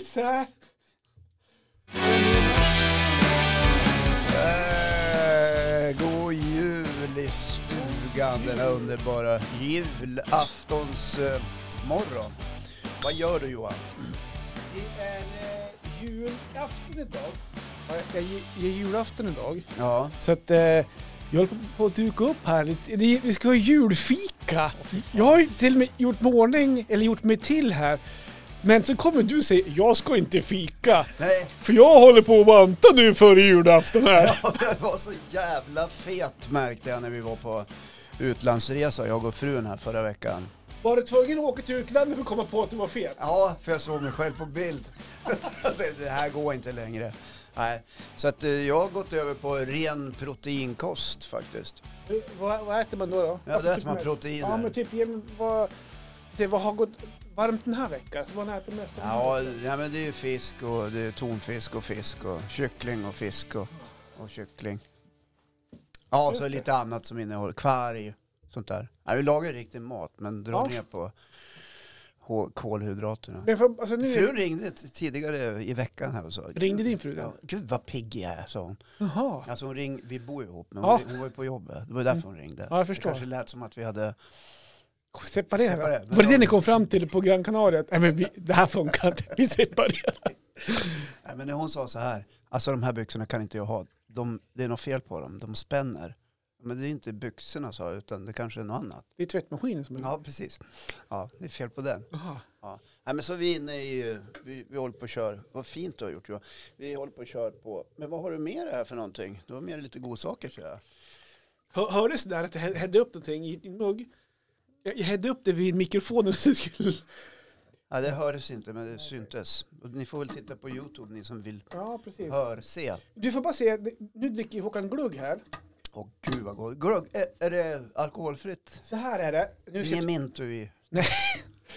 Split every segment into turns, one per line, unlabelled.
isär.
Eh, god jul i stugan denna underbara julaftons eh, morgon. Vad gör du Johan?
Det är eh, julafton idag. Ja, Jag ger- ger julafton idag.
Ja,
Så att eh, jag håller på- på att duka upp här lite. Det- Vi ska ha julfika. Jag har ju till och med gjort mig ordning, eller gjort mig till här. Men så kommer du säga, jag ska inte fika.
nej,
För jag håller på att banta nu före julafton här.
ja, det var så jävla fet märkte jag när vi var på utlandsresa, jag och frun här förra veckan.
Var du tvungen att åka till utlandet för att komma på att du var fet?
Ja, för jag såg mig själv på bild. det, här går inte längre. Nej, så att eh, jag har gått över på ren proteinkost faktiskt.
Vad, vad äter man då? då?
Ja, då äter man
med-
proteiner.
Ja, men typ, vad, se, vad har gått varmt den här veckan? Så vad har ni ätit mest?
Ja, ja, men det är ju fisk och det är tonfisk och fisk och kyckling och fisk och, och kyckling. Ja,
Just
så
det.
lite annat som innehåller kvarg sånt där. Ja, vi lagar riktig mat men drar
Ja.
ner på kolhydraterna.
Men för, alltså, nu
Frun ringde tidigare i veckan här och sa
ringde din fru
ja? Gud vad pigg jag är, sa hon.
Jaha.
Alltså hon ring, vi bor ihop men
Ja.
hon, hon var ju på jobbet. Det var därför hon ringde.
Ja, jag förstår.
Det kanske lät som att vi hade...
Separera.
Separera.
Var det det ni kom fram till på Gran Canaria? Nej, men vi, det här funkar inte. Vi separerar.
Nej, men när hon sa så här, alltså de här byxorna kan inte jag ha. De, det är något fel på dem, de spänner. Men det är inte byxorna sa utan det kanske är något annat.
Det är tvättmaskinen som är...
Ja, precis. Ja, det är fel på den. Ja. Nej, men så vi är inne i, vi, vi håller på och kör, vad fint du har gjort Johan. Vi håller på och kör på, men vad har du med det här för någonting? Du har med dig lite godsaker tror jag.
Hör, hördes det där att hä- hällde upp någonting i en mugg? Jag, jag hällde upp det vid mikrofonen så skulle...
Ja, det hördes inte, men det syntes. Och ni får väl titta på YouTube, ni som vill
Ja, precis.
hör, se.
Du får bara se, nu dricker Håkan glugg här.
Åh gud vad gott. Glögg, är, är det alkoholfritt?
Så här är det. Nu ska
Ingen mint och i.
Nej.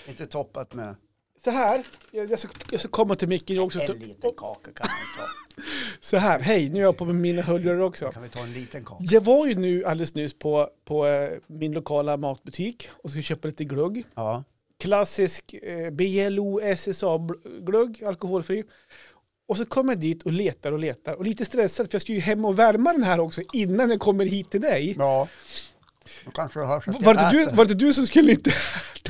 Inte toppat med
Så här, jag, jag, ska, jag ska komma till micken också.
en liten kaka kan man ta.
Så här, hej, nu är jag på med mina hörlurar också.
Kan vi ta en liten kaka?
Jag var ju nu alldeles nyss på, på eh, min lokala matbutik och skulle köpa lite glugg.
Ja.
Klassisk eh, BLO SSA-glugg, alkoholfri. Och så kommer jag dit och letar och letar och lite stressad för jag ska ju hem och värma den här också innan jag kommer hit till dig.
Ja.
Var det, du, var det du som skulle inte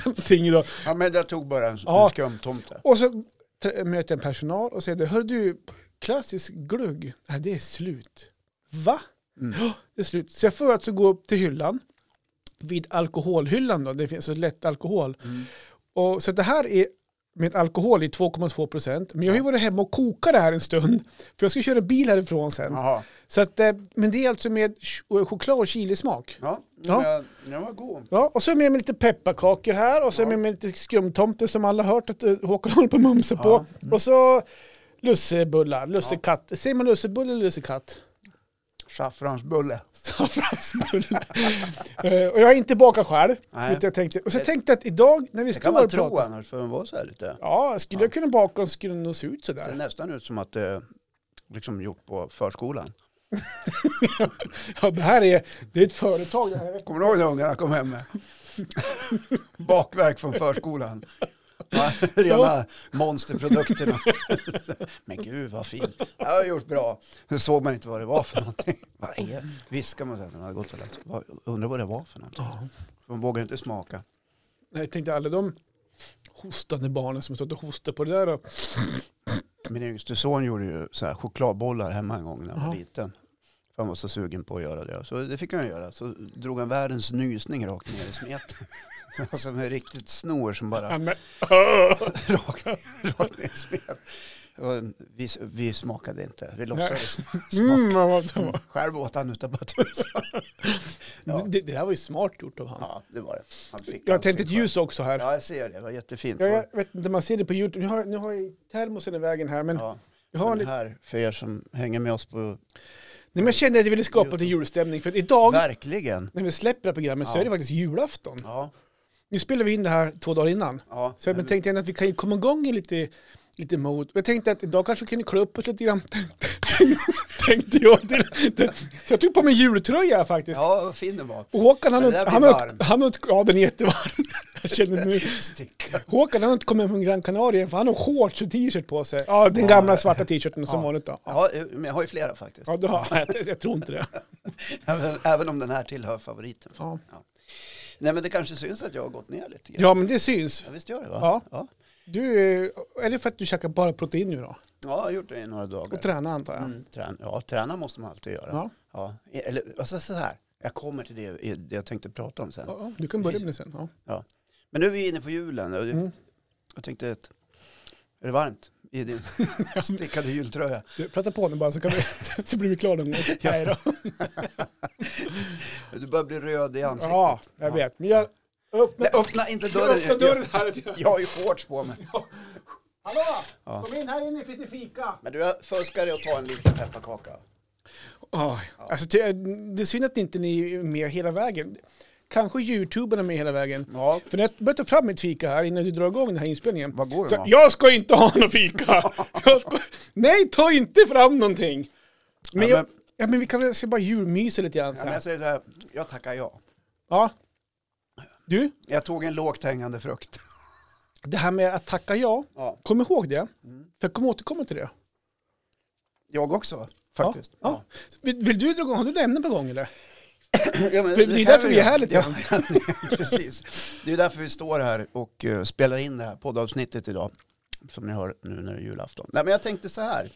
någonting idag?
Ja men jag tog bara en,
Ja.
skumtomte.
Och så möter jag en personal och säger, hör du, klassisk glugg, nej det är slut. Va?
Mm.
Ja, det är slut. Så jag får alltså gå upp till hyllan, vid alkoholhyllan då, det finns så lätt alkohol.
Mm.
Och, så det här är med alkohol i 2,2 procent. Men jag har ju varit hemma och kokat det här en stund, för jag ska köra bil härifrån sen. Så att, eh, men det är alltså med ch- choklad och chilismak.
Ja,
Ja.
ja. den var god.
Ja, och så är jag med mig lite pepparkakor här och så är jag
Ja.
med mig lite skumtomte som alla har hört att eh, Håkan håller på att mumsa
Ja.
på. Och så lussebullar, lussekatt. Säger man lussebulle eller lussekatt?
Saffransbulle.
Saffransbulle. Eh, och jag har inte bakat själv.
Nej.
Jag tänkte, och så tänkte jag att idag när vi
Det kan
står
man
och
tro
pratar.
annars för den var så här lite.
Ja, skulle jag kunna baka den skulle den nog se ut
Det ser nästan ut som att det är liksom gjort på förskolan.
Ja, det här är, det är ett företag det här.
Kommer du ihåg när ungarna kom hem med bakverk från förskolan? Ja, rena monsterprodukterna. Men gud vad fint. Jag har gjort bra. Nu såg man inte vad det var för någonting. Vad är Viskar man man har gått och lagt. Vad- Undrar vad det var för någonting. De vågar inte smaka.
Jag tänkte alla de hostande barnen som stått och hostat på det där. Och,
Min yngste son gjorde ju så här chokladbollar hemma en gång när han var liten. För han var så sugen på att göra det. Så det fick han göra. Så drog han världens nysning rakt ner i smeten. Alltså med riktigt snor som bara
men,
rakt, rakt ner i smet. Och vi, vi smakade inte. Vi låtsades smaka.
mm, det var.
Själv åt han utav bara tusan. Ja.
Det, det där var ju smart gjort av honom.
Ja, det var det. Han fick
Jag har tänt ett ljus också här.
Ja, jag ser det. Det var jättefint.
Ja, jag vet inte, man ser det på YouTube. Nu har, nu har jag termosen i vägen här. Men,
Ja,
jag, har
den
lite,
här för er som hänger med oss på...
nej, men jag kände att jag ville skapa lite julstämning. För idag,
Verkligen.
när vi släpper det här programmet, så
Ja.
är det faktiskt julafton.
Ja,
Nu spelar vi in det här två dagar innan.
ja.
Så jag
men-
tänkte ändå att vi kan ju komma igång i lite, lite mode. Och Jag tänkte att idag kanske vi kan klä upp oss lite grann. tänkte jag. Till, så jag tog på mig jultröja faktiskt.
Ja, vad fin den var.
Och Håkan han, han, han, har- ja den är jättevarm. Jag känner.
Sticka.
Håkan han har inte kommit från Gran Canaria för han har shorts och t-shirt på sig. Ja, den gamla svarta t-shirten som
Ja.
vanligt då. Ja,
Ja, men jag har ju flera faktiskt.
ja du har, jag, jag tror inte det.
Även, även om den här tillhör favoriten.
Ja.
Nej, men det kanske syns att jag har gått ner lite grann.
ja, men det syns.
Ja, visst gör det va?
Ja.
ja.
Du, är det för att du käkar bara protein nu då?
Ja, jag har gjort det i några dagar.
Och tränar antar jag?
Mm, trän ja, träna måste man alltid göra.
Ja.
Ja. Eller alltså, så här, jag kommer till det, det jag tänkte prata om sen.
Ja, ja, du kan börja med det sen. Ja.
Men nu är vi inne på julen. Och
Mm.
Jag tänkte att, är det varmt i din stickade jultröja?
Du, prata på nu bara så, kan vi, så blir vi klara någon gång. Nej då.
Du börjar bli röd i ansiktet.
Ja, jag vet. Men jag öppnar,
Nej, öppna inte dörren.
öppna dörren här
Jag, jag har ju shorts på mig.
Hallå!
Ja.
Kom in här inne för lite fika.
Men du, jag fuskar dig att ta en liten pepparkaka.
Oh, alltså, det, det är synd att inte ni är med hela vägen. Kanske youtuberna är med hela vägen.
Ja,
För när jag börjar ta fram mitt fika här innan du drar igång den här inspelningen.
vad går det
Så, jag ska inte ha någon fika! Jag ska, nej, ta inte fram någonting! Men,
Ja,
jag, ja, men vi kan väl bara julmysa lite grann.
Ja, men jag säger så här, jag tackar ja.
Ja. Du,
Jag tog en lågt hängande frukt.
Det här med att tacka ja,
Ja.
kom ihåg det.
Mm.
För jag kommer återkomma till det.
Jag också, faktiskt.
Ja, Vill, vill du dra igång, har du ämne på gång eller?
Ja, men
Det är
kan
därför vi är här lite
ja, Precis. Det är därför vi står här och eh, spelar in det här poddavsnittet idag. Som ni hör nu när det är julafton. Nej, men jag tänkte så här.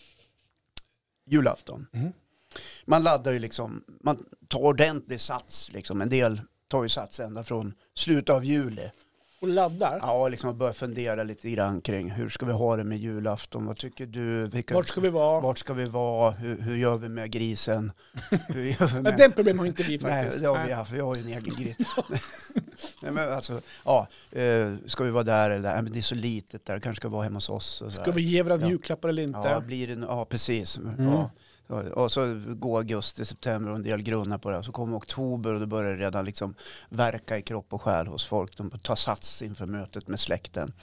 Julafton.
Mhm.
Man laddar ju liksom, man tar ordentlig sats. Liksom. En del tar ju sats ända från slutet av juli.
Och laddar.
Ja, liksom börjar fundera lite grann kring hur ska vi ha det med julafton? Vad tycker du? Vilka,
Vart ska vi vara?
vart ska vi vara? Hur, hur gör vi med grisen? Hur gör vi
Ja,
med...
den problem har inte vi
Nej,
faktiskt.
det har vi haft. Vi har ju en egen gris. Nej, men alltså, ja, eh, ska vi vara där eller där? Nej, men det är så litet där. Kanske ska vara hemma hos oss. Och
Ska vi ge varandra
Ja.
julklappar eller inte?
Ja, blir det, ja precis.
Mm.
Ja. Och så går augusti, september och en del grunnar på det. Så kommer oktober och då börjar det redan liksom verka i kropp och själ hos folk. De tar sats inför mötet med släkten.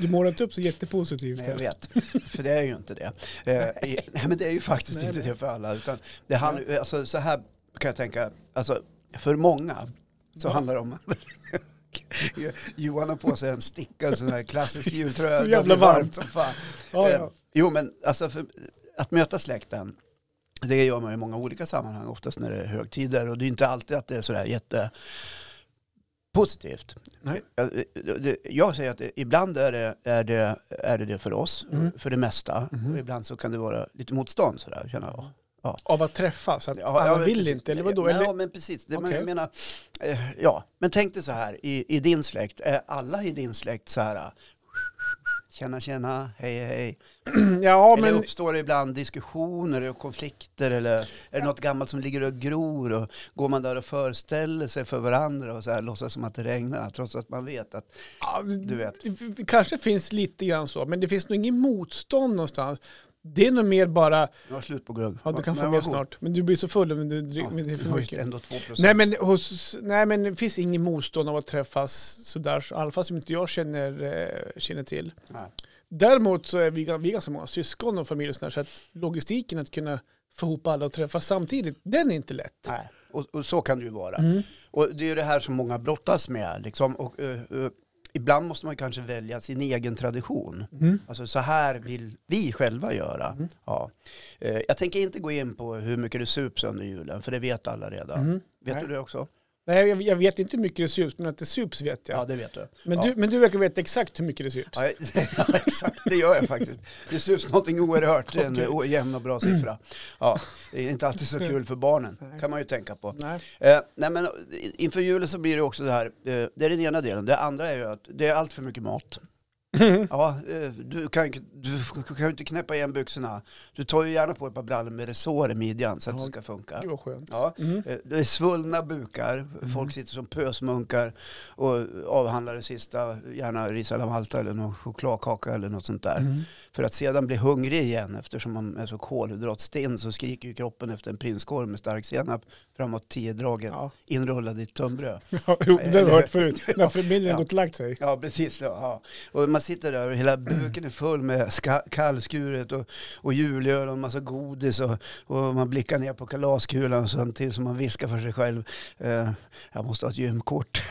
Du målar inte upp så jättepositivt.
Nej, jag vet, för det är ju inte det. Eh, nej, men det är ju faktiskt
Nej,
inte
nej.
det för alla. Utan det handlar, alltså, så här kan jag tänka, alltså, för många så
Ja.
handlar det om Johan har på sig en stickad sån här klassisk jultröja.
Så jävla
blir
varmt.
som fan.
Ja,
Eh,
ja.
Jo, men alltså för, att möta släkten, det gör man i många olika sammanhang, oftast när det är högtider. Och det är inte alltid att det är sådär jätte positivt.
Nej.
Jag, jag säger att ibland är det, är, det, är det det för oss,
Mm.
för det mesta.
Mhm.
Och ibland så kan det vara lite motstånd sådär, känner jag.
Av att träffas, att
Ja,
alla
ja,
vill
precis.
inte, eller vadå?
Ja, men precis. Det, man,
Okej.
jag menar, eh, ja, men tänk dig så här, i, i din släkt, är alla i din släkt så här, tjena tjena, hej hej.
ja,
eller
men
uppstår det ibland diskussioner och konflikter eller är det något gammalt som ligger och gror och går man där och föreställer sig för varandra och så här låtsas som att det regnar trots att man vet att
ja,
du vet.
det- kanske finns lite grann så, men det finns nog ingen motstånd någonstans. Det är nog mer bara,
jag har slut på glögg.
ja du kan få mer snart, men du blir så full om du dricker
Ja,
det för mycket.
ändå 2 procent.
Nej men, hos, nej men det finns ingen motstånd av att träffas sådär, så- i alla fall som inte jag känner, eh, känner till.
Nej.
Däremot så är vi, vi ganska många syskon och familj och sådär, så att logistiken att kunna få ihop alla och träffas samtidigt, den är inte lätt.
Nej. Och, och så kan det ju vara.
Mm.
Och det är ju det här som många brottas med. Liksom. Och, eh, eh, ibland måste man kanske välja sin egen tradition.
Mm.
Alltså så här vill vi själva göra.
Mm.
Ja. Eh, jag tänker inte gå in på hur mycket det sups under julen, för det vet alla redan.
Mm.
Vet
Nej.
du det också?
Nej, jag, jag vet inte hur mycket det sups, men att det sups vet jag.
Ja, det vet du.
men,
ja.
du men du verkar veta exakt hur mycket det sups.
Ja, ja, exakt. Det gör jag faktiskt. Det sups någonting oerhört, en
Okej.
o- jämn och bra siffra. Ja, det är inte alltid så kul för barnen, kan man ju tänka på.
Nej.
Eh, nej men inför julen så blir det också det här, eh, det är den ena delen. Det andra är ju att det är allt för mycket mat. Ja, eh, du kan, du kan ju inte knäppa igen byxorna. Du tar ju gärna på ett par brallor med resår i midjan så att
Ja.
det ska funka.
Gud vad skönt.
Ja,
Mm.
eh, det är svullna bukar, folk sitter som pösmunkar och avhandlar det sista, gärna ris alla Malta eller någon chokladkaka eller något sånt där.
Mm.
För att sedan bli hungrig igen eftersom man är så kolhydratstinn så skriker ju kroppen efter en prinskorv med stark senap framåt tiodraget
Ja.
inrullad i ett tunnbröd.
Ja, jo, det har jag hört förut. När familjen
Ja.
har gått och lagt sig.
Ja, precis. Ja. Och man sitter där och hela buken är full med kallskuret och, och julöl och en massa godis och, och man blickar ner på kalaskulan samtidigt som man viskar för sig själv. Eh, jag måste ha ett gymkort.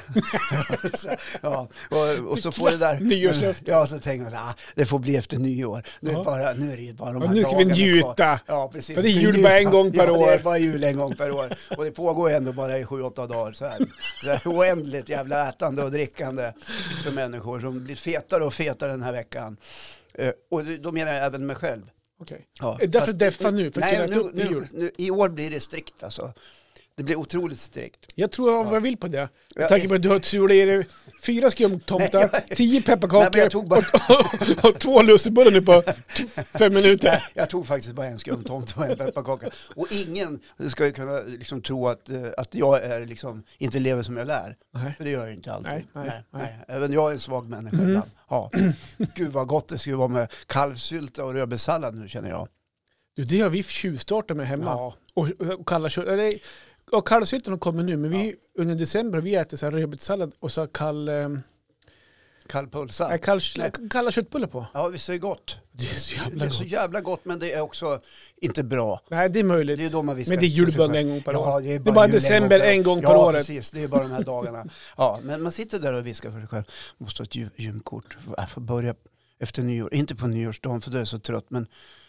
så, ja, och, och så får det där...
Nyårslöfte.
Ja, så tänker man så, ah, det får bli efter nyår. Nu,
Ja.
är, bara, nu är det ju bara de
Ja,
här
nu ska vi
kvar.
njuta.
Ja, precis.
Ja, det är jul bara en gång per
ja,
år.
det är bara jul en gång per år. Och det pågår ändå bara i sju, åtta dagar. Så här. Så här oändligt jävla ätande och drickande för människor som blir fetare och fetare den här veckan. Eh, och då menar jag även mig själv.
Okej.
Ja,
Är det därför deffa nu? För
nej, nu, nu, nu, I år blir det strikt alltså. Det blir otroligt strikt.
Jag tror jag vad jag vill på det. Med tanke på att du har sulat i dig fyra skumtomtar,
Nej,
tio
Nej,
pepparkakor
bara-
och, och två lussebullar nu på fem minuter.
Jag tog faktiskt bara en skumtomte och en pepparkaka. Och ingen ska ju kunna liksom tro att, eh, att jag är liksom, inte lever som jag lär.
Nej.
För det gör jag inte alltid.
Nej,
Nej,
nej,
nej,
nej.
Även jag är en svag människa
Mm.
ibland. Ja. Gud vad gott det skulle vara med kalvsylta och rödbetssallad nu känner jag.
Du, det har vi tjuvstartat med hemma.
Ja,
Och, och kalla. Eller, och kallsyltan har kommit nu, men vi, under december vi ätit så här rödbetssallad och så kall, eh,
kallpulsar.
nej, kall, kalla köttbullar på.
Ja, visst är det gott.
Det är så
Det
jävla
är så
gott.
jävla gott men det är också inte bra.
Nej, det är möjligt.
Det är då man viskar
men det är
till sig
julbön
själv.
en gång per år.
det är
Det
bara,
är bara
jul
december
per år.
en gång per
ja,
året.
precis. Det är bara de här dagarna. Ja, men man sitter där och viskar för sig själv. Måste ha ett gy- gymkort. Jag får börja efter nyår. Inte på nyårsdagen för då är jag så trött. Men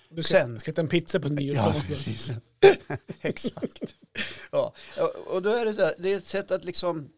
Du ska,
Sen.
ska äta en pizza på
ja,
nyårsdagen.
precis. Exakt. Ja, och då är det där. Det är ett sätt att liksom.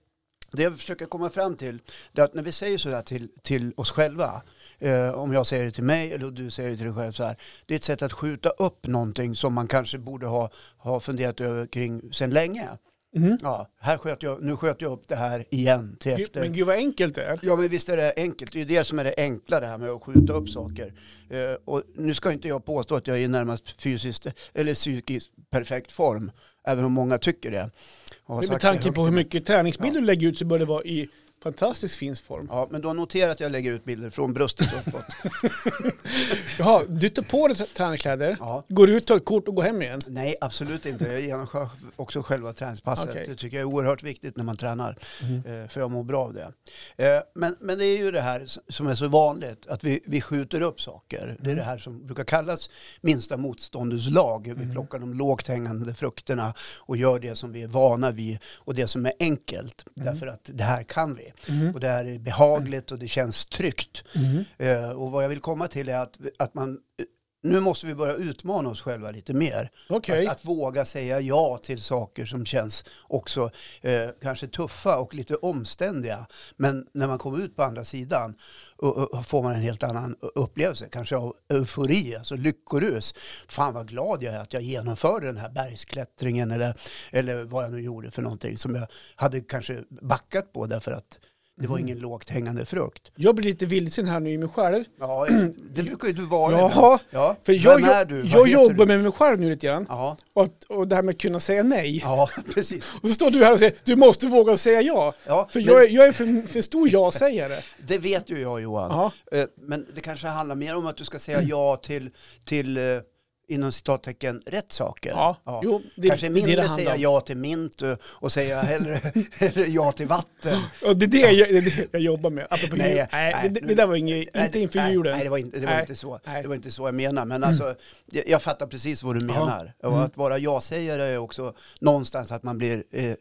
Det jag försöker komma fram till. Det är att när vi säger sådär till, till oss själva. Eh, om jag säger det till mig eller du säger det till dig själv så här. Det är ett sätt att skjuta upp någonting som man kanske borde ha, ha funderat över kring sedan länge.
Mhm.
Ja, här sköt jag, nu sköt jag upp det här igen till
Gud,
efter.
Men gud vad enkelt det är.
Ja men visst är det enkelt, det är ju det som är det enkla det här med att skjuta upp saker. Eh, och nu ska inte jag påstå att jag är i närmast fysiskt eller psykiskt perfekt form, även om många tycker det.
Men med tanke på hur mycket träningsbilder du lägger ut så bör det vara i fantastiskt fin form.
Ja, men du har noterat att jag lägger ut bilder från bröstet uppåt.
Jaha, du tar på dig träningskläder,
Ja.
går ut, tar ett kort och går hem igen.
Nej, absolut inte. Jag genomför också själva träningspasset.
Okej.
Det tycker jag är oerhört viktigt när man tränar.
Mhm.
Eh, För jag mår bra av det. Eh, Men, men det är ju det här som är så vanligt, att vi, vi skjuter upp saker. Det är det här som brukar kallas minsta motståndets lag. Vi plockar de lågt hängande frukterna och gör det som vi är vana vid och det som är enkelt. Därför att det här kan vi.
Mhm.
Och det här är behagligt och det känns tryggt.
Mhm.
Eh, Och vad jag vill komma till är att, att man nu måste vi börja utmana oss själva lite mer.
Okej.
Att, att våga säga ja till saker som känns också eh, kanske tuffa och lite omständiga. Men när man kommer ut på andra sidan och, och får man en helt annan upplevelse, kanske av eufori, alltså lyckorus. Fan vad glad jag är att jag genomförde den här bergsklättringen eller, eller vad jag nu gjorde för någonting som jag hade kanske backat på därför att det var ingen lågt hängande frukt.
Jag blir lite vilsen här nu i mig själv.
Ja, det brukar ju du vara.
Jaha,
Ja,
för jag,
vem är du? Vad
jag
heter
jobbar
du?
med mig själv nu lite grann.
Ja,
Och, och det här med att kunna säga nej.
ja, precis.
Och så står du här och säger du måste våga säga ja.
Ja,
För
men
jag är, jag är för, för stor ja-sägare.
Det vet ju jag Johan.
Ja.
Eh, Men det kanske handlar mer om att du ska säga ja till, till eh, inom citattecken, rätt saker.
Ja, jo, det,
kanske mindre
det, det
säga ja till mint och, säga hellre, hellre ja till vatten.
Och det är det jag, det är jag jobbar med. Apropå
Nej.
Nej,
nej,
det, det där var inget,
Nej,
inte inför
nej,
julen.
Nej, det var inte, det var inte så. Det var inte så jag menar. Men alltså, jag, jag fattar precis vad du
Ja.
menar. Och att vara ja-sägare är också någonstans att man blir eh,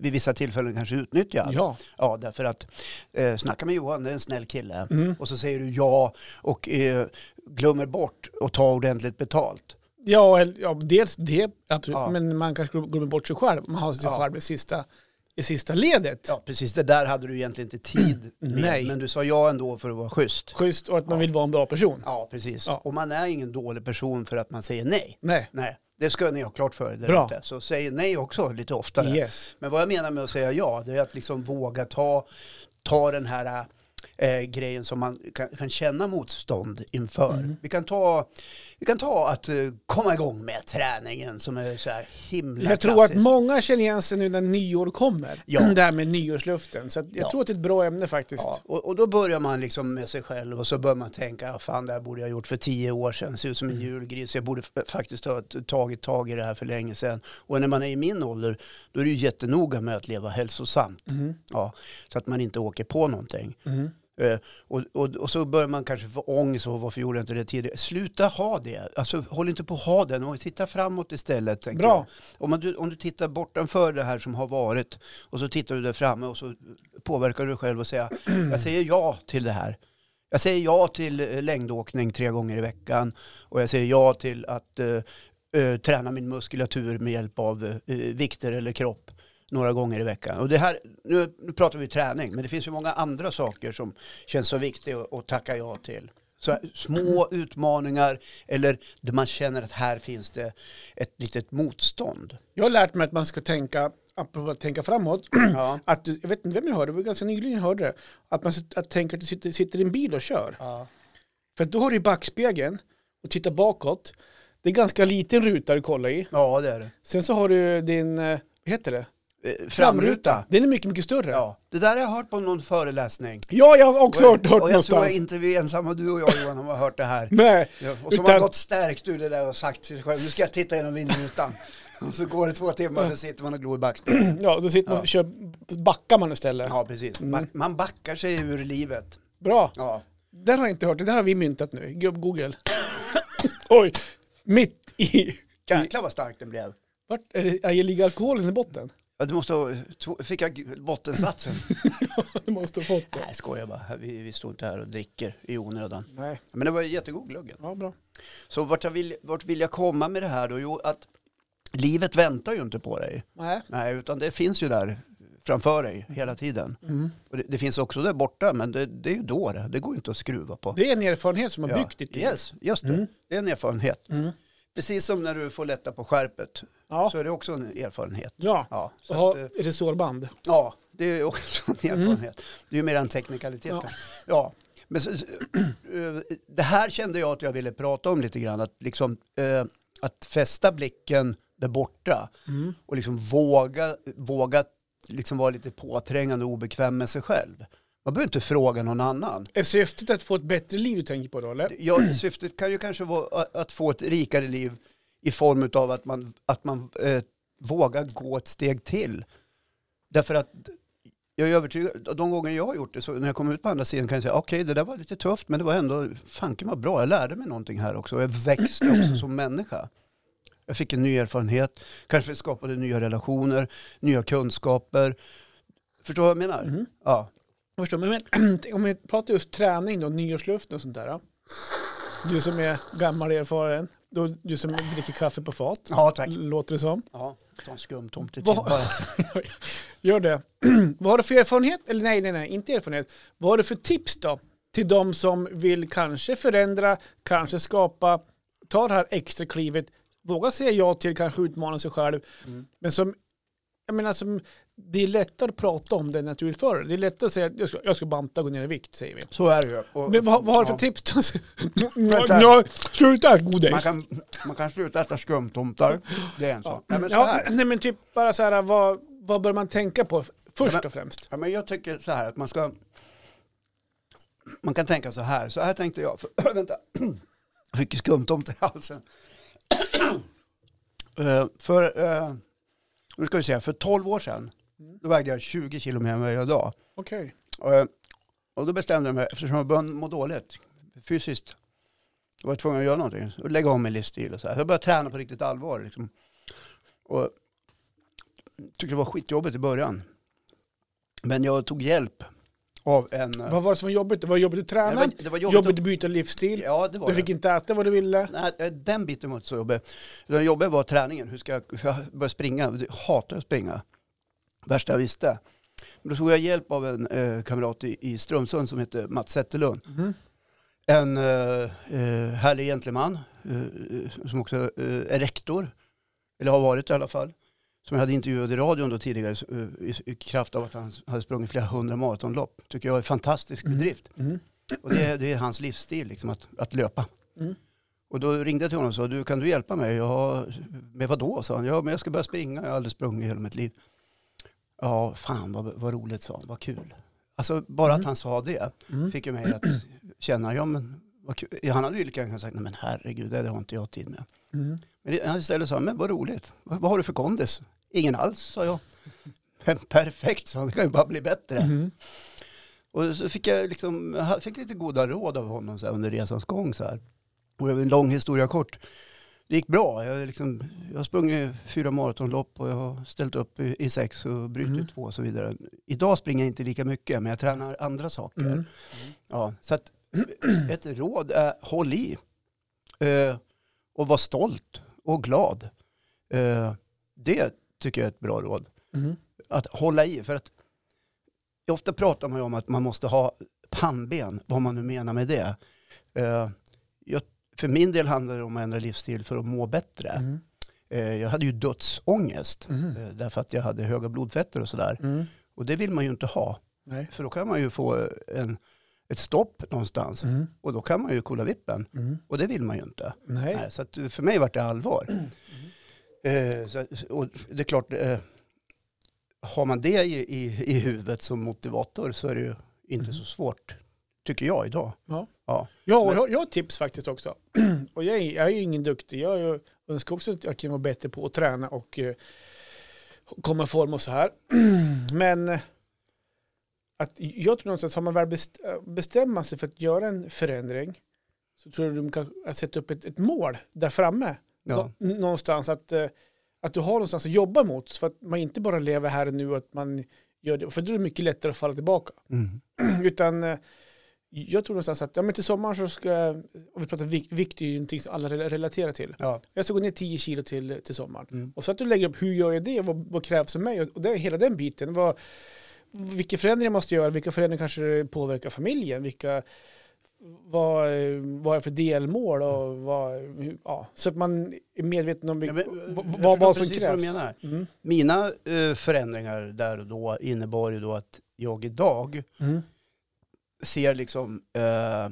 vid vissa tillfällen kanske utnyttjad.
Ja.
Ja, därför att eh, snacka med Johan, det är en snäll kille.
Mm.
Och så säger du ja och eh, glömmer bort att ta ordentligt betalt.
Ja, eller- ja, dels det, absolut.
Ja.
Men man kanske glömmer bort sig själv. Man har sig
Ja.
själv i sista, i sista ledet.
Ja, precis. Det där hade du egentligen inte tid med.
Nej.
Men du sa ja ändå för att vara schysst.
Schysst och att man vill vara en bra person.
Ja, precis. Och man är ingen dålig person för att man säger nej.
Nej.
Nej, det ska ni ha klart för er
Bra.
ute. Så säg nej också lite oftare.
Yes.
Men vad jag menar med att säga ja, det är att liksom våga ta, ta den här eh, grejen som man kan, kan känna motstånd inför.
Mm.
Vi, kan ta, vi kan ta att eh, komma igång med träningen som är så här himla
Jag tror att många känner igen sig nu när nyår kommer.
Ja.
Det här med nyårsluften. Så jag
Ja.
tror att det är ett bra ämne faktiskt.
Ja, och, och då börjar man liksom med sig själv och så börjar man tänka, "Ah, fan det här borde jag ha gjort för tio år sedan, ser ut som en
Mm.
julgris, jag borde faktiskt ha tagit tag i det här för länge sedan. Och när man är i min ålder, då är det ju jättenoga med att leva hälsosamt,
Mm.
ja, så att man inte åker på någonting.
Mm.
Eh, och, och, och så börjar man kanske få ångest och varför gjorde jag inte det tidigare? Sluta ha det, alltså håll inte på att ha den och titta framåt istället.
Bra.
Om, man, du, om du tittar bortanför det här som har varit och så tittar du där framme och så påverkar du dig själv och säger jag säger ja till det här. Jag säger ja till eh, längdåkning tre gånger i veckan och jag säger ja till att eh, eh, träna min muskulatur med hjälp av eh, vikter eller kropp några gånger i veckan. Och det här, nu, nu pratar vi träning, men det finns ju många andra saker som känns så viktiga att, tacka ja till. Så små utmaningar eller där man känner att här finns det ett litet motstånd.
Jag har lärt mig att man ska tänka, apropå att tänka framåt,
Ja.
att du, jag vet inte vem jag hörde, det var ganska nyligen jag hörde det, att man att tänka att du sitter, sitter i en bil och kör.
Ja.
För då har du backspegeln och tittar bakåt. Det är ganska liten ruta du kollar i.
ja, det är det.
Sen så har du din, eh, vad heter det?
Eh, Framruta.
Den är mycket, mycket större. Ja,
Ja, det där har jag hört på någon föreläsning.
jag har också hört, hört
och jag tror
någonstans.
inte vi är ensamma, du och jag Johan har hört det här.
Nej,
Ja, och så har
Utan-
man gått stärkt ur det där och sagt till sig själv, nu ska jag titta genom vindrutan. Och så går det två timmar och så sitter man och glor i backspegeln.
ja, då sitter man och kör, backar man istället.
Ja, precis. Man, man backar sig ur livet.
Bra.
Ja.
Den har jag inte hört, det där har vi myntat nu. Gubb Google. Oj, mitt i...
Jäklar vad stark den blev.
Vart är det, är det ligger alkoholen i botten?
Ja, du måste ha, fick jag bottensatsen?
Du måste ha fått det.
Nej, skojar bara. Vi, vi står inte här och dricker i onödan.
Nej,
Men det var jättegod glöggen.
ja bra.
Så vart, jag vill, vart vill jag komma med det här då? Jo, att livet väntar ju inte på dig.
Nej.
Nej, utan det finns ju där framför dig hela tiden.
Mm.
Det, det finns också där borta, men det, det är ju då det. Det går inte att skruva på.
Det är en erfarenhet som har
Ja,
byggt ditt liv.
Yes, just det.
Mm.
Det är en erfarenhet.
Mm.
Precis som när du får lätta på skärpet
Ja,
så är det också en erfarenhet.
ja.
Ja, så
ha
att, eh,
resårband.
ja det är också en erfarenhet. Det är ju mer en teknikalitet.
Ja.
Ja. Men så, eh, det här kände jag att jag ville prata om lite grann. Att, liksom, eh, att fästa blicken där borta
Mm.
och liksom våga, våga liksom vara lite påträngande och obekväm med sig själv. Man behöver inte fråga någon annan.
Är syftet att få ett bättre liv du tänker på då eller?
Ja, syftet kan ju kanske vara att få ett rikare liv i form av att man, att man eh, vågar gå ett steg till. Därför att jag är övertygad, de gånger jag har gjort det, så när jag kommer ut på andra sidan kan jag säga okej, det där var lite tufft, men det var ändå, fanken var bra, jag lärde mig någonting här också. Jag växte också som människa. Jag fick en ny erfarenhet, kanske skapade nya relationer, nya kunskaper. Förstår du vad jag menar?
Mhm.
Ja.
Jag förstår, men, men om vi pratar just träning då, nyårsluften och sånt där. Du som är gammal erfaren, då, du som dricker kaffe på fat,
ja, tack.
låter det som.
Ja, ta en skumtomte till bara.
Gör det. Vad har du för erfarenhet? Eller nej, nej, nej, inte erfarenhet. Vad har du för tips då? Till de som vill kanske förändra, kanske skapa, ta det här extra klivet, våga säga ja till, kanske utmana sig själv.
Mm.
Men som, jag menar som, det är lättare att prata om det än att utföra det. Det är lättare att säga att jag ska, jag ska banta och gå ner i vikt, säger vi.
Så är det ju. Och-
Men vad, vad har du för
ja.
tips. Ja, sluta äta godis.
Man kan, man kan sluta äta skumtomtar. Det är en sak. Nej, men så
Ja, nej men typ bara så här, vad, vad bör man tänka på först
men-
och främst?
Ja, men jag tycker så här att man ska... Man kan tänka så här. Så här tänkte jag. För, vänta. Jag fick skumtomte i halsen. Eh, för, uh, nu ska vi se, för 12 år sedan då vägde jag 20 kilo mer än vad jag gör idag.
Okej.
Eh, och då bestämde jag mig, eftersom jag började må dåligt fysiskt, då var jag tvungen att göra någonting. Och lägga om min livsstil och så här. Jag började träna på riktigt allvar. Liksom. Och tyckte det var skitjobbigt i början. Men jag tog hjälp av en... eh,
Vad var det som var jobbigt? Det var jobbigt att
det
träna,
var, det var jobbigt.
jobbigt
att-
byta livsstil,
Ja, det var
du
det.
fick inte äta vad du ville.
Nej, eh, den biten var inte så jobbig. Det jobbiga var träningen. Hur ska jag, för jag började springa. Jag hatar att springa. Värsta jag visste. Men då tog jag hjälp av en eh, kamrat i, i Strömsund som heter Mats Zetterlund.
Mhm.
En eh, eh, härlig gentleman eh, som också är rektor. Eller har varit i alla fall. Som jag hade intervjuat i radion då tidigare eh, i, kraft av att han hade sprungit flera hundra maratonlopp. Tycker jag är en fantastisk
Mm.
bedrift.
Mm.
Och det, är- det är hans livsstil, liksom, att, att löpa.
Mm.
Och då ringde jag till honom och sa, du kan du hjälpa mig? Ja, med vad då? sa han. Ja, men jag ska börja springa, jag har aldrig sprungit i hela mitt liv. Ja, fan vad, vad roligt sa han, vad kul. Alltså bara
Mm.
att han sa det
Mm.
fick ju mig att känna, ja men vad kul. Han hade ju lika gärna sagt, nej men herregud, det har inte jag tid med.
Mm.
Men han istället sa, men vad roligt, vad, vad har du för kondis? Ingen alls, sa jag. Men perfekt, sa han, det kan ju bara bli bättre.
Mm.
Och så fick jag liksom, jag fick lite goda råd av honom så här, under resans gång. Så här. Och en lång historia kort. Det gick bra. Jag, liksom, jag har sprungit fyra maratonlopp och jag har ställt upp i, i sex och brutit
Mm.
två och så vidare. Idag springer jag inte lika mycket men jag tränar andra saker.
Mm.
Ja, så att ett råd är håll i. Eh, och var stolt och glad. Eh, det tycker jag är ett bra råd
Mm.
att hålla i. För att ofta pratar man ju om att man måste ha pannben, vad man nu menar med det. Eh, jag, för min del handlar det om att ändra livsstil för att må bättre.
Mm.
Eh, jag hade ju dödsångest
Mm.
eh, därför att jag hade höga blodfetter och sådär.
Mm.
Och det vill man ju inte ha.
Nej.
För då kan man ju få en, ett stopp någonstans och då kan man ju kolla vippen. Och det vill man ju inte.
Nej.
Nej, så att för mig var det allvar. Eh, så, och det är klart, eh, har man det i, i, i huvudet som motivator så är det ju inte
Mm.
så svårt, tycker jag idag.
Ja.
Ja.
Ja,
Men-
jag, jag har tips faktiskt också. och jag är, jag är ju ingen duktig. Jag önskar också att jag kan vara bättre på att träna och eh, komma i form och så här. Men eh, att jag tror någonstans, har man väl best, bestämmer sig för att göra en förändring så tror jag du kan att sätta upp ett, ett mål där framme.
Ja.
Nå- Någonstans att, eh, att du har någonstans att jobba mot. Så att man inte bara lever här och nu och att man gör det. För då är det mycket lättare att falla tillbaka.
Mm.
Utan eh, jag tror någonstans att ja, men till sommaren så ska jag, om vi pratar vikt, vikt är ju någonting som alla rela- relaterar till.
Ja.
Jag ska gå ner 10 kilo till, till sommaren.
Mm.
Och så att du lägger upp hur gör jag det, vad, vad krävs av mig och, och det, hela den biten. Vad, vilka förändringar måste jag göra, vilka förändringar kanske påverkar familjen, vilka, vad, vad är för delmål och vad, ja, så att man är medveten om
Ja,
vil,
men, jag
vad, vad, som
precis vad du
krävs.
menar.
Mm.
Mina eh, förändringar där och då innebar ju då att jag idag
Mm.
ser liksom eh,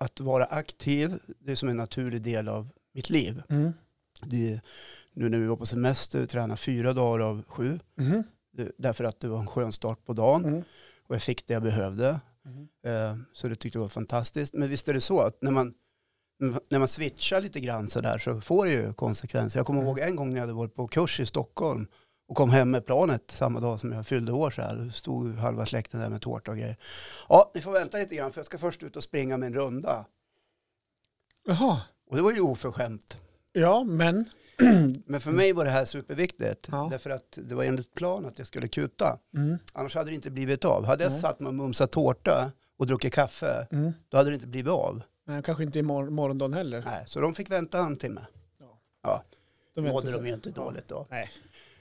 att vara aktiv, det är som en naturlig del av mitt liv.
Mm.
Det, nu när vi var på semester, tränade fyra dagar av sju.
Mm.
Det- Därför att det var en skön start på dagen
Mm.
och jag fick det jag behövde.
Mm.
Eh, Så det tyckte jag var fantastiskt. Men visst är det så att när man, när man switchar lite grann så där så får det ju konsekvenser. Jag kommer
Mm.
ihåg en gång när jag hade varit på kurs i Stockholm och kom hem med planet samma dag som jag fyllde år så här. Då stod halva släkten där med tårta och grejer. Ja, ni får vänta lite grann för jag ska först ut och springa en runda.
Jaha,
Och det var ju oförskämt.
ja men.
Men för mig var det här superviktigt.
Ja.
Därför att det var enligt plan att jag skulle kuta.
Mm.
Annars hade det inte blivit av. Hade jag
Nej.
satt mig och mumsat tårta och druckit kaffe,
Mm.
då hade det inte blivit av.
Nej, kanske inte i mor- morgondagen heller.
Nej, så de fick vänta en timme.
De vet
Mådde
inte.
de ju inte dåligt då.
Nej.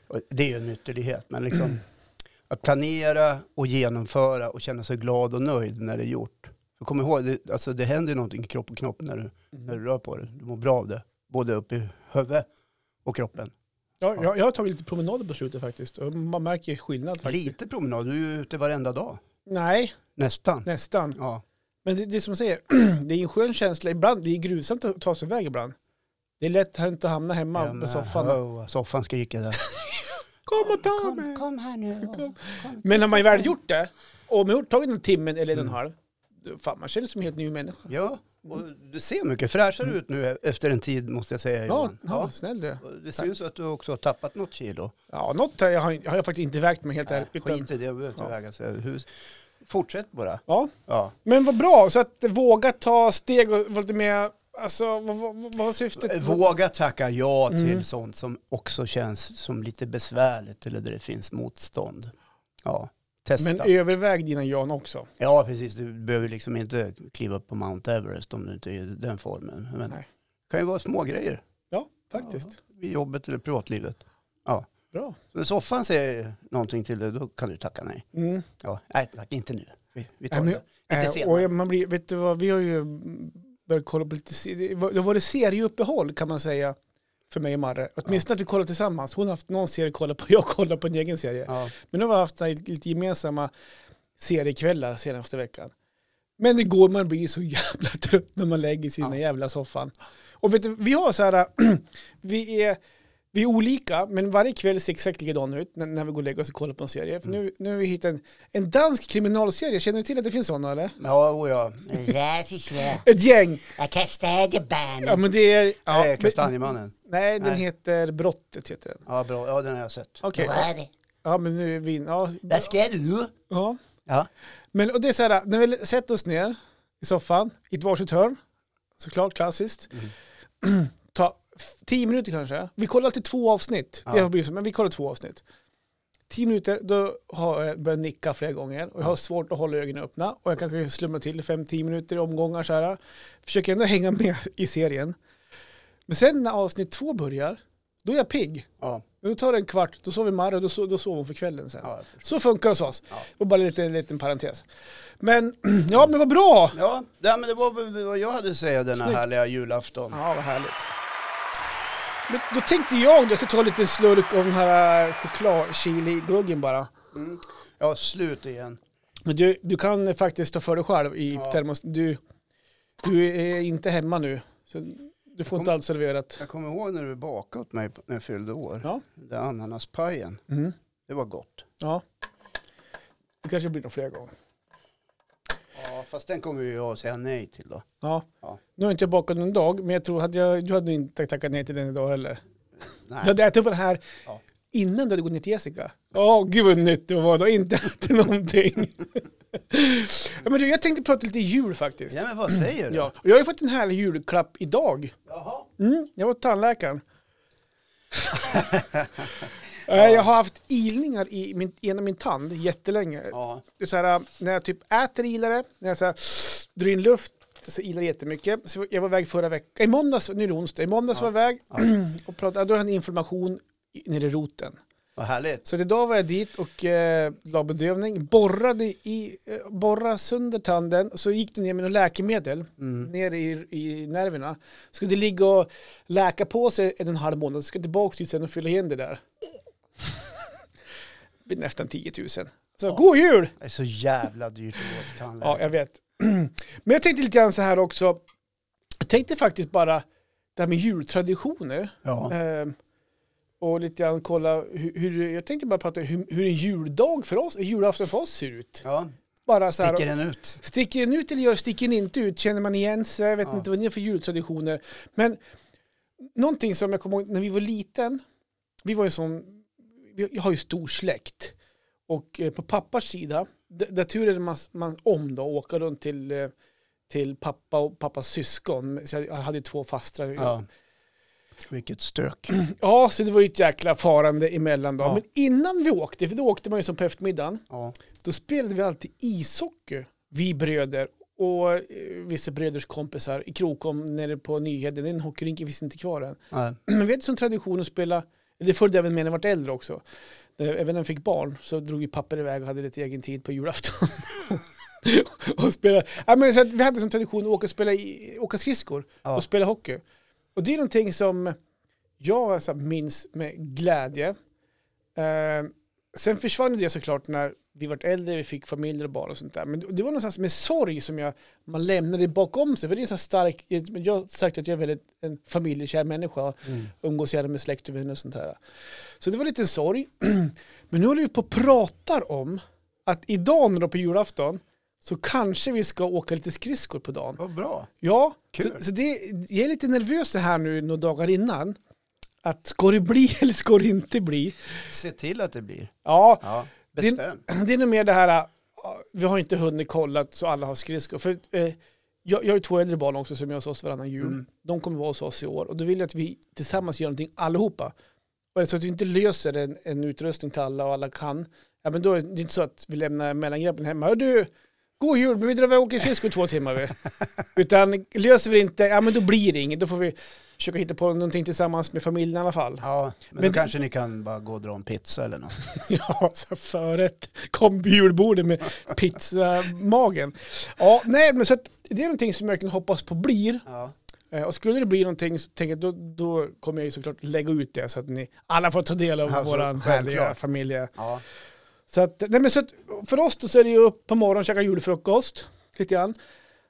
Och Det är ju en ytterlighet, men liksom att planera och genomföra och känna sig glad och nöjd när det är gjort. För kom ihåg, det, alltså det händer ju någonting i kropp och knopp när du, när du rör på det. Du mår bra av det, både upp i huvudet och kroppen.
Ja, jag, jag har tagit lite promenader på slutet faktiskt. Man märker skillnad faktiskt.
Lite promenad, du är ute varenda dag.
Nej,
Nästan.
nästan.
Ja.
Men det, det är som jag säger, det är en skön känsla. Ibland, det är grusamt att ta sig iväg ibland. Det är lätt att inte hamna hemma
Ja,
på soffan.
oh, soffan skriker där.
Kom och ta mig!
kom här nu.
Kom. Men när man väl gjort det, och man har tagit en timme eller en och en
Mm.
halv, fan man känner sig som en helt ny människa.
Ja, och du ser mycket fräschare ut nu efter en tid måste jag säga.
Ja,
Johan.
ja, snäll du.
Det ser ut som att du också har tappat något kilo.
Ja, något har jag, har jag faktiskt inte vägt mig helt ärligt.
Skit i det, jag behöver inte
Ja.
väga sig. Hur- Fortsätt bara.
ja,
Ja.
men vad bra. Så att våga ta steg och vara lite mer, alltså vad, vad, vad syftet?
Våga tacka ja till
Mm.
sånt som också känns som lite besvärligt eller där det finns motstånd. Ja, testa.
Men överväg dina Jan också.
Ja, precis. Du behöver liksom inte kliva upp på Mount Everest om du inte är i den formen. Men
Nej.
det kan ju vara små grejer
Ja, faktiskt.
i jobbet eller privatlivet.
Bra.
Så när soffan säger någonting till dig, då kan du tacka nej.
Mm.
Ja, nej tack, inte nu. Vi, vi tar
Nej, men-
det lite senare.
och man blir, vet du vad, vi har ju börjat kolla på lite, det var det serieuppehåll kan man säga. För mig och Marre. Åtminstone att vi kollar tillsammans. Hon har haft någon serie att kolla på, jag kollar på en egen serie.
Ja.
Men nu har vi haft här lite gemensamma seriekvällar senaste veckan. Men det går, man blir så jävla trött när man lägger sig i den
Ja.
jävla soffan. Och vet du, vi har så här, vi är, vi är olika, men varje kväll ser exakt likadan ut när, när vi går och lägger oss och kollar på en serie. För nu, mm. nu har vi hittat en, en dansk kriminalserie, känner du till att det finns sådana eller?
Ja, o ja.
Ett gäng.
Jag kastade barn.
Ja, men det är...
Ja, är Kastanjemannen?
Nej, den
nej.
heter Brottet. Heter den.
Ja, bra. ja, den har jag sett.
Okej.
Okay.
Ja, men nu är vi... Ja.
Vad ska du?
Ja.
ja. ja.
Men och det är så här, när vi sätter oss ner i soffan, i ett varsitt hörn, såklart klassiskt. Mm. 10 minuter kanske. Vi kollar alltid två avsnitt.
Ja.
Det har blivit så, men vi kollar två avsnitt. 10 minuter, då har jag börjat nicka flera gånger och jag har svårt att hålla ögonen öppna och jag kanske slumrar till 5-10 minuter i omgångar så här. Försöker ändå hänga med i serien. Men sen när avsnitt två börjar, då är jag pigg.
Ja.
Nu tar det en kvart, då sover Marre och då, då sover hon för kvällen sen.
Ja,
så funkar det hos oss.
Ja.
Och bara lite liten parentes. Men, ja men vad bra!
Ja, det, men det var vad jag hade att säga denna
Snyggt.
härliga julafton.
Ja, vad härligt. Men då tänkte jag att jag skulle ta lite slurk av den här choklad-chili-gluggen bara.
Mm. Ja, slut igen.
Men du, du kan faktiskt ta för dig själv i
Ja.
termos. Du, du är inte hemma nu. Så du får inte
Kom-
allt serverat.
Jag kommer ihåg när du bakade åt mig när jag fyllde år.
Ja.
Den ananaspajen.
Mm.
Det var gott.
Ja. Det kanske blir några fler gånger.
Ja, fast den kommer ju att säga nej till då.
Ja.
Ja.
Nu har inte jag bakat en dag, men jag tror att jag, du hade inte tackat nej till den idag heller.
Nej.
Du hade ätit upp den här
Ja.
innan du hade gått ner till Jessica. Åh, gud vad nytt det var. Du har inte ätit någonting. ja, men du, jag tänkte prata lite jul faktiskt.
Ja, men vad säger du?
Ja, och jag har ju fått en härlig julklapp idag.
Jaha.
Mm, jag var tandläkaren. Eh, Jag har haft ilningar i min, ena min tand jättelänge.
Ja.
Det är så här, när jag typ äter ilar det, när jag så här, drar in luft så ilar det jättemycket. Så jag var iväg förra veckan, i måndags, nu är det onsdag, i måndags
Ja.
var jag iväg och pratade, då hade jag en inflammation nere i roten.
Vad härligt.
Så idag var jag dit och eh, la bedövning, borrade, i, eh, borrade sönder tanden, så gick det ner med något läkemedel
Mm.
ner i, i nerverna. Skulle det ligga och läka på sig en och en halv månad, så ska jag tillbaka dit sen och fylla igen det där. Det blir nästan 10 000. Så
Ja.
god jul!
Det är så jävla dyrt att gå till tandläkaren.
Ja, jag vet. Men jag tänkte lite grann så här också. Jag tänkte faktiskt bara det här med jultraditioner.
Ja.
Ehm, och lite grann kolla hur, hur jag tänkte bara prata hur, hur en juldag för oss, julafton för oss ser ut.
ja.
Bara så här,
Sticker den ut?
Sticker den ut eller gör sticker den inte ut? Känner man igen sig? Jag vet
Ja.
inte vad ni har för jultraditioner. Men någonting som jag kommer ihåg när vi var liten. Vi var ju vi- jag har ju stor släkt. Och eh, på pappas sida, där turade man, man om då, åka runt till, eh, till pappa och pappas syskon. Så jag hade ju två fastrar.
Ja. Vilket stök.
Ja, så det var ju ett jäkla farande emellan då.
Ja.
Men innan vi åkte, för då åkte man ju som på eftermiddagen,
Ja.
då spelade vi alltid ishockey, vi bröder och eh, vissa bröders kompisar i Krokom nere på Nyheden. Den hockeyrinken finns inte kvar än.
Nej.
Men vi hade som tradition att spela, det följde även med när jag var äldre också. Även när jag fick barn så drog ju papper iväg och hade lite egen tid på julafton. och spela, ja, men så att vi hade som tradition att åka, spela i, åka skridskor
Ja.
och spela hockey. Och det är någonting som jag alltså minns med glädje. Eh, sen försvann det såklart när vi vart äldre, vi fick familjer och barn och sånt där. Men det var någonstans med sorg som jag, man lämnade bakom sig. För det är så stark, jag har sagt att jag är väldigt en familjekär människa
Mm.
umgås gärna med släkt och vänner och sånt här. Så det var lite sorg. Men nu håller vi på och pratar om att idag när det är på julafton så kanske vi ska åka lite skridskor på dagen.
Vad bra.
Ja,
Kul.
så, så det, jag är lite nervös så här nu några dagar innan. Att ska det bli eller ska det inte bli?
Se till att det blir.
Ja,
Ja.
Det-
Bestäm.
det är nog mer det här, äh, vi har inte hunnit kolla så alla har skridskor. För, eh, jag, jag har ju två äldre barn också som är hos oss varannan jul.
Mm.
De kommer vara hos oss i år och då vill jag att vi tillsammans gör någonting allihopa. Och är det så att vi inte löser en, en utrustning till alla och alla kan, ja, men då är det inte så att vi lämnar mellangreppen hemma. Du, god jul, men vi drar iväg och åker skridskor två timmar. Vi. Utan löser vi det inte, ja men då blir det inget. Då får vi försöka hitta på någonting tillsammans med familjen i alla fall.
Ja, men,
Men-
då kanske ni kan bara gå och dra en pizza eller något.
Ja, så förrätt kom julbordet med pizzamagen. Ja, nej, men så att det är någonting som jag verkligen hoppas på blir.
Ja.
Eh, Och skulle det bli någonting så tänker jag, då, då kommer jag ju såklart lägga ut det så att ni alla får ta del av
Alltså,
våran härliga familje.
Ja.
Så, att, nej men så att för oss då så är det ju upp på morgonen och käka julfrukost lite grann.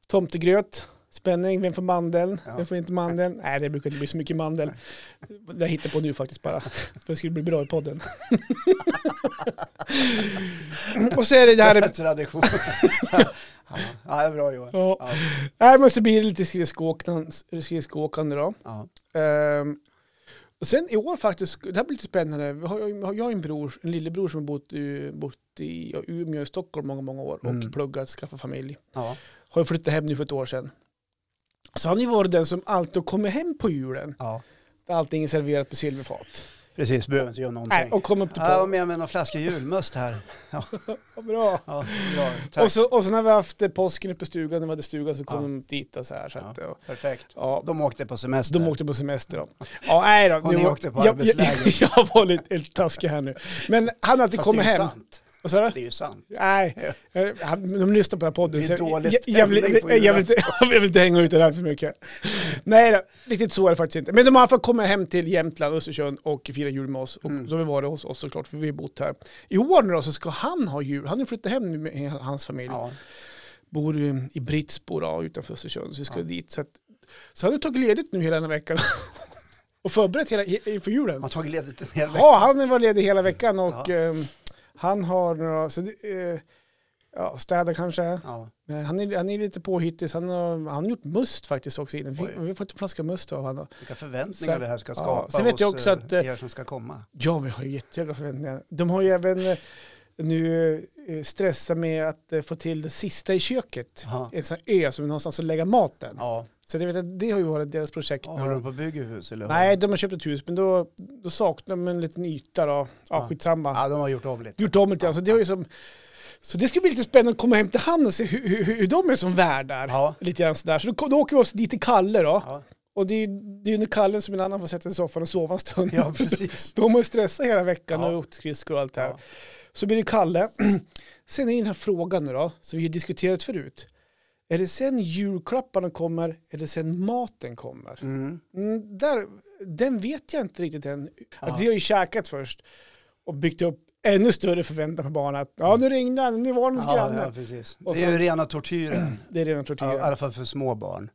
Tomtegröt, spänning, vem får mandeln,
Ja.
vem får inte mandeln? Nej det brukar inte bli så mycket mandel. Det jag hittar på nu faktiskt bara. För det skulle bli bra i podden. och så är det det här...
Tradition. ja, det är bra Johan.
Ja.
Ja.
Nej men så blir det lite skridskoåkande då.
Ja.
Ehm, och sen i år faktiskt, det här blir lite spännande. Vi har, jag har en bror, en lillebror som har bott i, bott i Umeå och Stockholm många, många år och
Mm.
pluggat, skaffat familj.
Ja.
Har flyttat hem nu för ett år sedan. Så han har ju varit den som alltid kommer hem på julen.
ja,
allting är serverat på silverfat.
precis. Behöver inte göra någonting.
Nej, och kom upp till
Ja, jag var med med några flaskor julmust här.
Ja, bra.
Ja, bra. Tack.
Och så, och så när vi haft påsken uppe på stugan, när vi hade stugan så kom
Ja.
de dit och så här. Så att, ja.
Perfekt.
Ja,
De åkte på semester.
De åkte på semester då. Ja, nej då.
Och ni
var-
åkte på
jag, jag,
arbetsläger.
jag var lite, lite taskig här nu. Men han har alltid kommit hem.
Sant.
Vad sa du?
Det är ju sant.
Nej, han- de lyssnar på den här podden.
Det är dålig
jag- jag vill- jag- jag vill inte- Jag vill inte hänga ut den här för mycket. Nej, riktigt så är det faktiskt inte. Men de har i alla fall kommit hem till Jämtland, Östersund och firat jul med oss. Och
Mm.
så har vi varit hos oss såklart, för vi har bott här. I år nu då så ska han ha jul. Han har flyttat hem nu med hans familj.
Ja.
Bor i, Britsbo då, utanför Östersund, så vi ska
Ja.
dit. Så, att, så han har tagit ledigt nu hela den här veckan. och förberett hela, inför julen.
Man har tagit ledigt en hel vecka.
Ja, han var ledig hela veckan och
Ja.
Han har några, så det, eh, ja, städa kanske.
Ja.
Men Han är, han är lite påhittig, så han har, han har gjort must faktiskt också innan. Vi, har fått en flaska must av honom.
Vilka förväntningar
Sen-
det här ska
ja,
skapa
sen vet jag också att,
eh,
eh,
er som ska komma.
Ja, vi har ju jättehöga förväntningar. De har ju även eh, nu stressat med att få till det sista i köket.
Ja.
En sån här ö som är någonstans att lägga maten.
Ja.
Så det, vet jag, det har ju varit deras projekt.
Ja, Har de på bygghus eller?
Nej, de har köpt ett hus, men då, då saknar de en liten yta då. Ja,
Ja.
skitsamma.
Ja, de har gjort om lite.
gjort om lite grann. Så det, har ju som, så det ska bli lite spännande att komma hem till han och se hur, hur, hur de är som värdar.
Ja.
Lite grann sådär. Så då, då åker vi oss dit till Kalle då.
Ja.
Och det är det är när Kalle som en annan får sätta sig i soffan och sova en stund.
ja, precis.
De har ju stressat hela veckan
Ja.
och åkt skridskor och allt det här.
Ja.
Så blir det Kalle. Sen är den här frågan nu då, som vi har diskuterat förut. Är det sen julklapparna kommer eller sen maten kommer?
Mm.
Mm, där, den vet jag inte riktigt än. Att
Ja.
vi har ju käkat först och byggt upp ännu större förväntan på barnen. Att, ja, nu ringde han, nu var hos
Ja,
grannen.
ja, precis.
Och
Det är ju rena tortyren.
Det är redan tortyr.
Ja, I alla fall för små barn.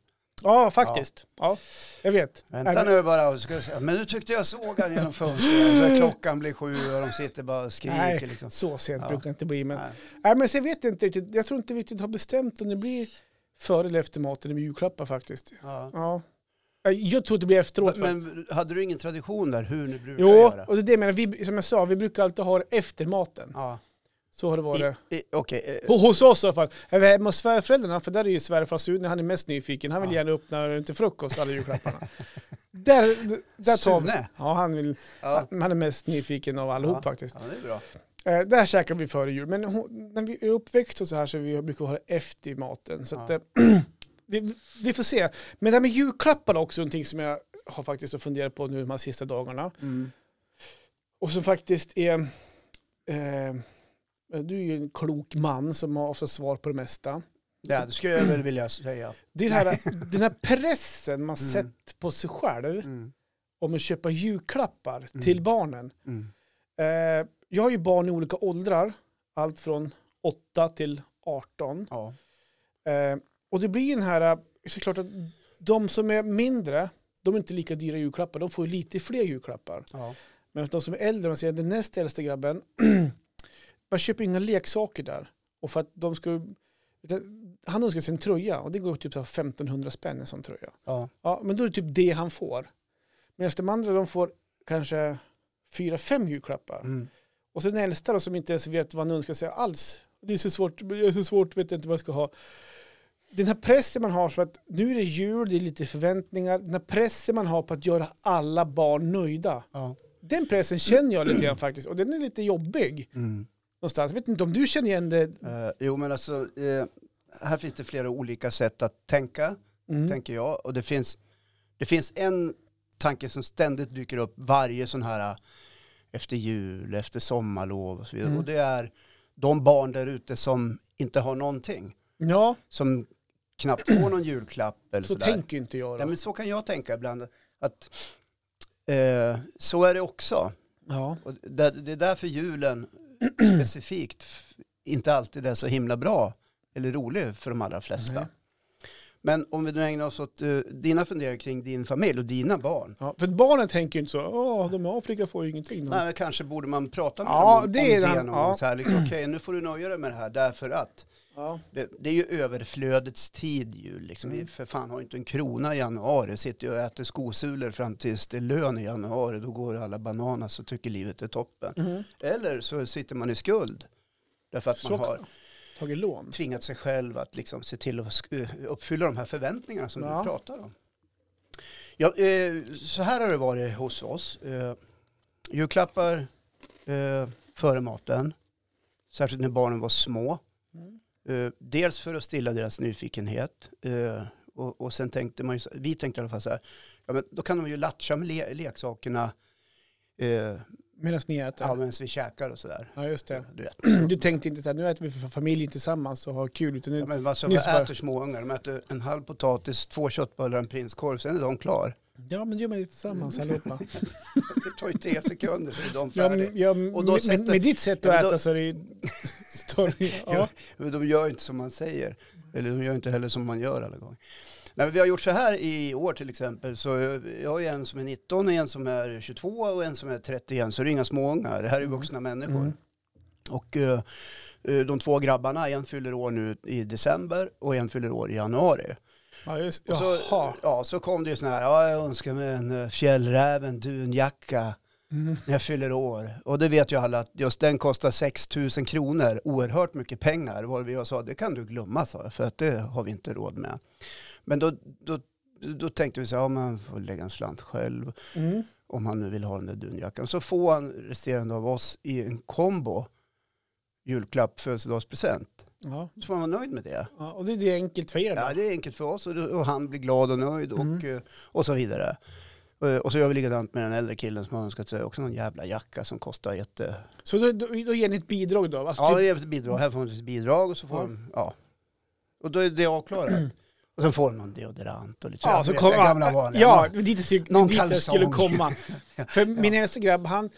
Faktiskt. Ja. jag vet.
Vänta
Nej,
nu bara. Ska jag säga, men nu tyckte jag såg han genom fönstret. Klockan blir sju och de sitter bara och skriker.
Nej,
Liksom.
så sent
Ja.
brukar det inte bli. Men,
Nej.
nej, men så jag vet inte riktigt. Jag tror inte vi riktigt har bestämt om det blir före eller efter maten med julklappar faktiskt.
Ja.
Ja. Jag tror att det blir efteråt. faktiskt.
Men hade du ingen tradition där hur ni brukar
Jo,
göra?
och det är det jag menar. Vi, som jag sa, vi brukar alltid ha det efter maten.
Ja.
Så har det varit.
I- i- Okej, eh,
hos oss i alla fall. Är vi hemma hos svärföräldrarna, för där är ju svärfar Sune, han är mest nyfiken. Han vill
Ja.
gärna öppna till frukost alla julklapparna. där, där tar vi.
Sune?
Ja, han, vill,
ja.
han är mest nyfiken av allihop
Ja.
faktiskt.
ja, det är bra.
Eh, där käkar vi före jul. Men hon, när vi är uppväxt och så här så vi brukar ha det efter maten. Så att,
Ja.
eh, vi, vi får se. Men det här med julklappar också någonting som jag har faktiskt funderat på nu de här sista dagarna.
Mm.
Och som faktiskt är... Eh, du är ju en klok man som har ofta svar på det mesta.
Ja, det skulle jag väl vilja säga.
Det är här, den här pressen man
Mm.
sätter på sig själv
Mm.
om att köpa julklappar
Mm.
till barnen.
Mm.
Eh, jag har ju barn i olika åldrar, allt från 8 till 18.
Ja.
Eh, och det blir den här, såklart att de som är mindre, de är inte lika dyra julklappar, de får ju lite fler julklappar.
Ja.
Men de som är äldre, man säger den näst äldsta grabben, man köper inga leksaker där. Och för att de utan han önskar sig en tröja och det går typ så här 1500 spänn en sån tröja.
Ja.
Ja, men då är det typ det han får. Medan de andra de får kanske fyra, fem julklappar.
Mm.
Och så den äldsta då, som inte ens vet vad han önskar sig alls. Det är så svårt, jag är så svårt, vet jag inte vad jag ska ha. Den här pressen man har, så att nu är det jul, det är lite förväntningar. Den här pressen man har på att göra alla barn nöjda.
Ja.
Den pressen känner jag lite grann faktiskt. Och den är lite jobbig
Mm.
Någonstans. Jag vet inte om du känner igen det.
Eh, jo, men alltså, eh, här finns det flera olika sätt att tänka,
Mm.
tänker jag. Och det finns, det finns en tanke som ständigt dyker upp varje sån här eh, efter jul, efter sommarlov och så vidare.
Mm.
Och det är de barn där ute som inte har någonting.
Ja,
Som knappt får någon julklapp eller
Så
sådär.
tänker ju inte jag
Ja,
då.
men så kan jag tänka ibland. Att, eh, så är det också.
Ja.
Och det, det är därför julen specifikt inte alltid är så himla bra eller rolig för de allra flesta.
Nej.
Men om vi nu ägnar oss åt eh, dina funderingar kring din familj och dina barn.
Ja, för barnen tänker ju inte så, åh, de i Afrika får ju ingenting.
Nej, men kanske borde man prata med
Ja,
dem om
det är
om
den- ja.
liksom, Okej, nu får du nöja dig med det här därför att
Ja.
det, det är ju överflödets tid ju. Liksom.
Mm.
Vi för fan har inte en krona i januari. Sitter ju och äter skosulor fram tills det är lön i januari. Då går alla bananas och tycker livet är toppen.
Mhm.
Eller så sitter man i skuld. Därför att
Så
man har
Tagit lån.
tvingat sig själv att liksom se till att sk- uppfylla de här förväntningarna som
Ja.
du pratar om. Ja, eh, så här har det varit hos oss. Eh, julklappar eh, före maten, särskilt när barnen var små.
Mm.
Eh, dels för att stilla deras nyfikenhet. Eh, och, och sen tänkte man ju, vi tänkte i alla fall så här, ja, men då kan de ju latcha med le- leksakerna eh,
Medan ni äter.
ja,
Ja,
medan vi käkar och sådär.
just det.
Du vet.
Du tänkte inte så här, nu äter vi för familjen tillsammans och har kul. Utan nu,
Ja, men alltså, vad äter småungar? De äter en halv potatis, två köttbullar och en prinskorv, sen är de klar.
Ja, men gör man det tillsammans allihopa.
Det tar ju tre sekunder så är de
Ja,
färdiga.
men, ja,
Och då
med,
sätter-
med, ditt sätt
Ja,
att
då-
äta så är det ju... ja.
Men De gör inte som man säger. Eller de gör inte heller som man gör alla gånger. Nej, vi har gjort så här i år till exempel. Så jag har ju en som är 19, en som är 22 och en som är 31. Så det är inga småungar. Det här är vuxna människor.
Mm.
Och eh, eh, de två grabbarna, en fyller år nu i december och en fyller år i januari.
Ja, just,
Och så,
jaha.
ja, så kom det ju sån här, ja, jag önskar mig en eh, fjällräven dunjacka
Mm.
när jag fyller år. Och det vet ju alla att just den kostar 6 000 kronor, oerhört mycket pengar. Var vi och sa, det kan du glömma, sa jag, för att det har vi inte råd med. Men då, då, då tänkte vi så här, ja, man får lägga en slant själv
Mm.
om han nu vill ha den där dunjackan. Så får han resterande av oss i en kombo, julklapp, födelsedagspresent.
Ja.
Så får man vara nöjd med det.
Ja, och det är enkelt för er då?
Ja, det är enkelt för oss och, han blir glad och nöjd och,
Mm.
eh, och så vidare. Och, och så gör vi likadant med den äldre killen som har önskat sig också någon jävla jacka som kostar jätte...
Så då, då, då ger ni ett bidrag då? Alltså,
Ja,
typ-
det är ett bidrag. Här får man ett bidrag och så får
Ja.
de... Ja. Och då är det avklarat. och sen får de någon deodorant och lite
Ja, så
vet,
kom,
det gamla vanliga.
ja, dit dit jag skulle komma. För min äldsta grabb, han...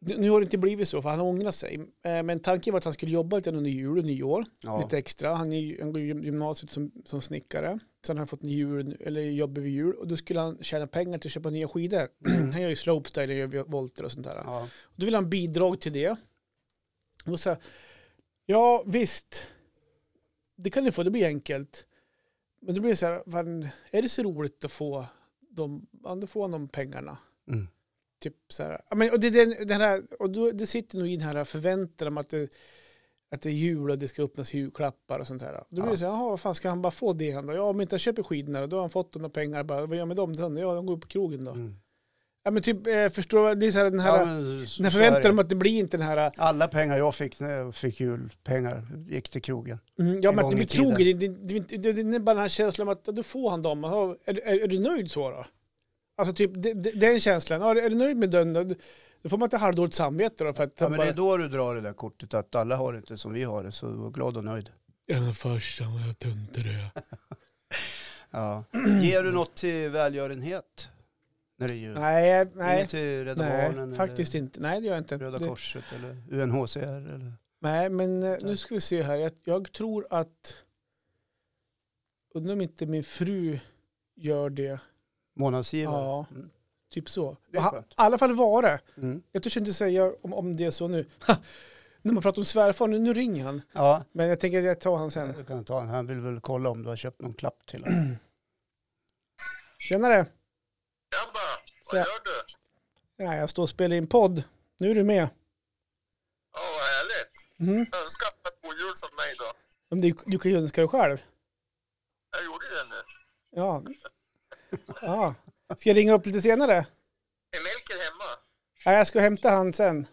Nu har det inte blivit så, för han ångrar sig. Eh, Men tanken var att han skulle jobba lite under jul och nyår.
Ja.
Lite extra. Han, är, han går gymnasiet som, som snickare. Sen har han fått jul, eller jobb över jul. Och då skulle han tjäna pengar till att köpa nya skidor. han gör ju slopestyle, gör volter och sånt där.
Ja.
Då vill han bidrag till det. Och då sa ja visst, det kan du få, det blir enkelt. Men då blir det så här, är det så roligt att få de, då får han de pengarna.
Mm.
Typ så här. Ja, men, och det, den, den här, och då, det sitter nog i den här förväntan om att det, att det är jul och det ska öppnas julklappar och sånt här. Då blir
Ja.
det så här, jaha, vad fan ska han bara få det? Han då? Ja, om inte han köper skidorna då har han fått de där pengarna. Bara, vad gör jag med dem? Då? Ja, de går på krogen då.
Mm.
Ja, men typ, eh, förstår du? Det är så här, den här,
Ja, men
den här
det.
förväntan om att det blir inte den här...
Alla pengar jag fick när jag fick julpengar gick till krogen.
Mm, ja,
En
men det blir krogen, det, det, det, det, det är bara den här känslan om att ja, då får han dem. Är, är, är du nöjd så då? Alltså typ det, det, den känslan. Ja, är du nöjd med den? Då, får man inte halvdåligt samvete då. För att
Ja, men
bara,
det är då du drar det där kortet att alla har det inte som vi har det, så var glad och nöjd.
Ja, farsan vad jag tunte det.
Ja. Ger du något till välgörenhet när det är jul?
Nej, nej.
Inget till Rädda
Nej,
Barnen
faktiskt
eller
inte. Nej, det gör jag inte.
Röda
Det,
Korset eller UNHCR? Eller?
nej, men eh, nu ska vi se här. Jag, jag tror att... Undrar om inte min fru gör det.
Månadsgivare?
Ja.
Mm.
Typ så. I alla fall var det.
Mm.
Jag törs inte säga om, om det är så nu. När man pratar om svärfar, nu, nu ringer han.
Ja,
Men jag tänker att jag tar han sen.
du kan ta en. Han vill väl kolla om du har köpt någon klapp till honom.
Tjenare!
Jabba, vad
Ja.
gör du?
Ja, jag står och spelar in podd. Nu är du med.
Ja, vad härligt.
Mm.
Önska en god jul från mig då.
Men du, du kan ju önska dig själv.
Jag gjorde det nu.
Ja. Ja. Ska jag ringa upp lite senare?
Är Melker hemma?
Ja, jag ska hämta han sen.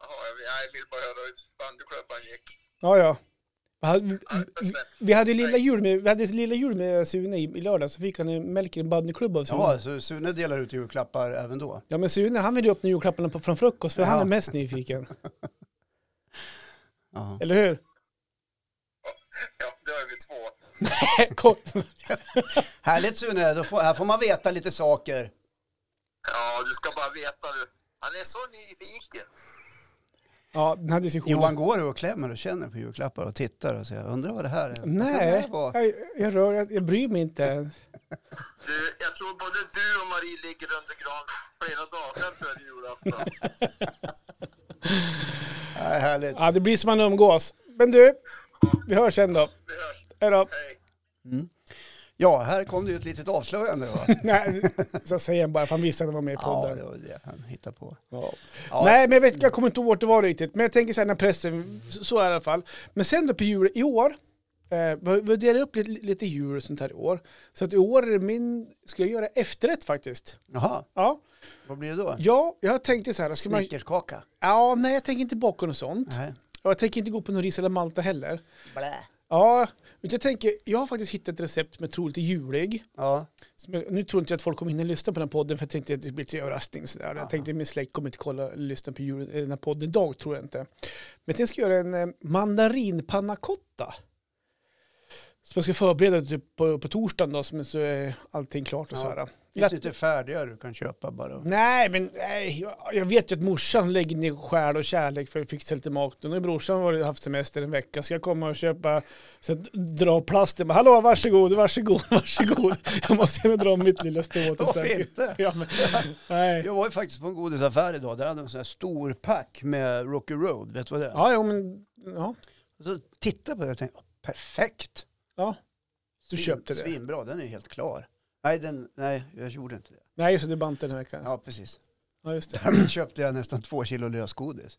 Jaha, jag vill, bara höra hur bandyklubban gick.
Ja, ja. Vi hade,
Ja, är
ju lilla jul med, vi hade lilla jul med Sune i, i lördag så fick han en Melker en bandyklubb av Sune.
Jaha, så Sune delar ut julklappar även då?
Ja men Sune han vill ju öppna julklapparna på, från frukost för
Ja.
han är mest nyfiken.
Ja.
Eller hur?
Ja, det har vi 22.
Kom.
Härligt Sune, då får, här får man veta lite saker.
Ja, du ska bara veta du. Han är så nyfiken.
Ja, den här diskussionen.
Johan går och klämmer och känner på julklappar och tittar och säger, undrar vad det här är.
Nej,
här
jag, jag, rör, jag, jag bryr mig inte ens.
Du, jag tror både du och Marie ligger under gran flera dagar före julafton.
Nej, härligt.
Ja, det blir som man umgås. Men du, vi hörs sen då.
Vi hörs.
Hej då.
Hej.
Ja, här kom det ju ett litet avslöjande va?
Nej, så säger han bara för han visste att han var med i
Ja,
podden.
det var det han hittade på.
Ja.
Ja.
Nej, men jag, vet, jag kommer inte ihåg vart det var riktigt. Men jag tänker så här när pressen, så är det i alla fall. Men sen då på jul i år, eh, vi delar upp lite, lite jul och sånt här i år. Så att i år är det min, ska jag göra efterrätt faktiskt.
Jaha,
Ja,
vad blir det då?
ja jag tänkte så här, ska man,
Snickerskaka?
ja, nej jag tänker inte baka något sånt.
Nej.
Och jag tänker inte gå på någon ris eller malta heller.
Blä.
Ja, jag tänker, jag har faktiskt hittat ett recept är lite julig.
Ja,
jag, nu tror inte jag att folk kommer hinna lyssna på den podden för jag tänkte att det blir lite överraskning. Sådär. Jag tänkte att min släkt kommer inte kolla lyssna på jul, den här podden idag, tror jag inte. Men jag ska göra en eh, Som jag ska förbereda typ på, på torsdagen då, som så är allting klart och
Ja.
så här.
finns det inte färdiga du kan köpa bara?
Nej, men nej, jag, jag vet ju att morsan lägger ner själ och kärlek för att fixa lite mat. Nu har brorsan varit, haft semester en vecka så jag kommer och köpa, så dra plasten. Bara, Hallå, varsågod, varsågod, varsågod. Jag måste gärna dra mitt lilla strå till
Varför inte?
Ja, men, nej.
Jag var ju faktiskt på en godisaffär idag, där hade de en sån här stor pack med Rocky Road, vet du vad det är?
Ja, jo, men ja,
så tittade på det och tänkte, perfekt!
Ja. Du köpte det.
Svinbra, den är helt klar. Nej, den, nej, jag gjorde inte det.
Nej, så det bant den här veckan. Ja,
Ja, precis.
just det.
Därmed köpte jag nästan två kilo lösgodis.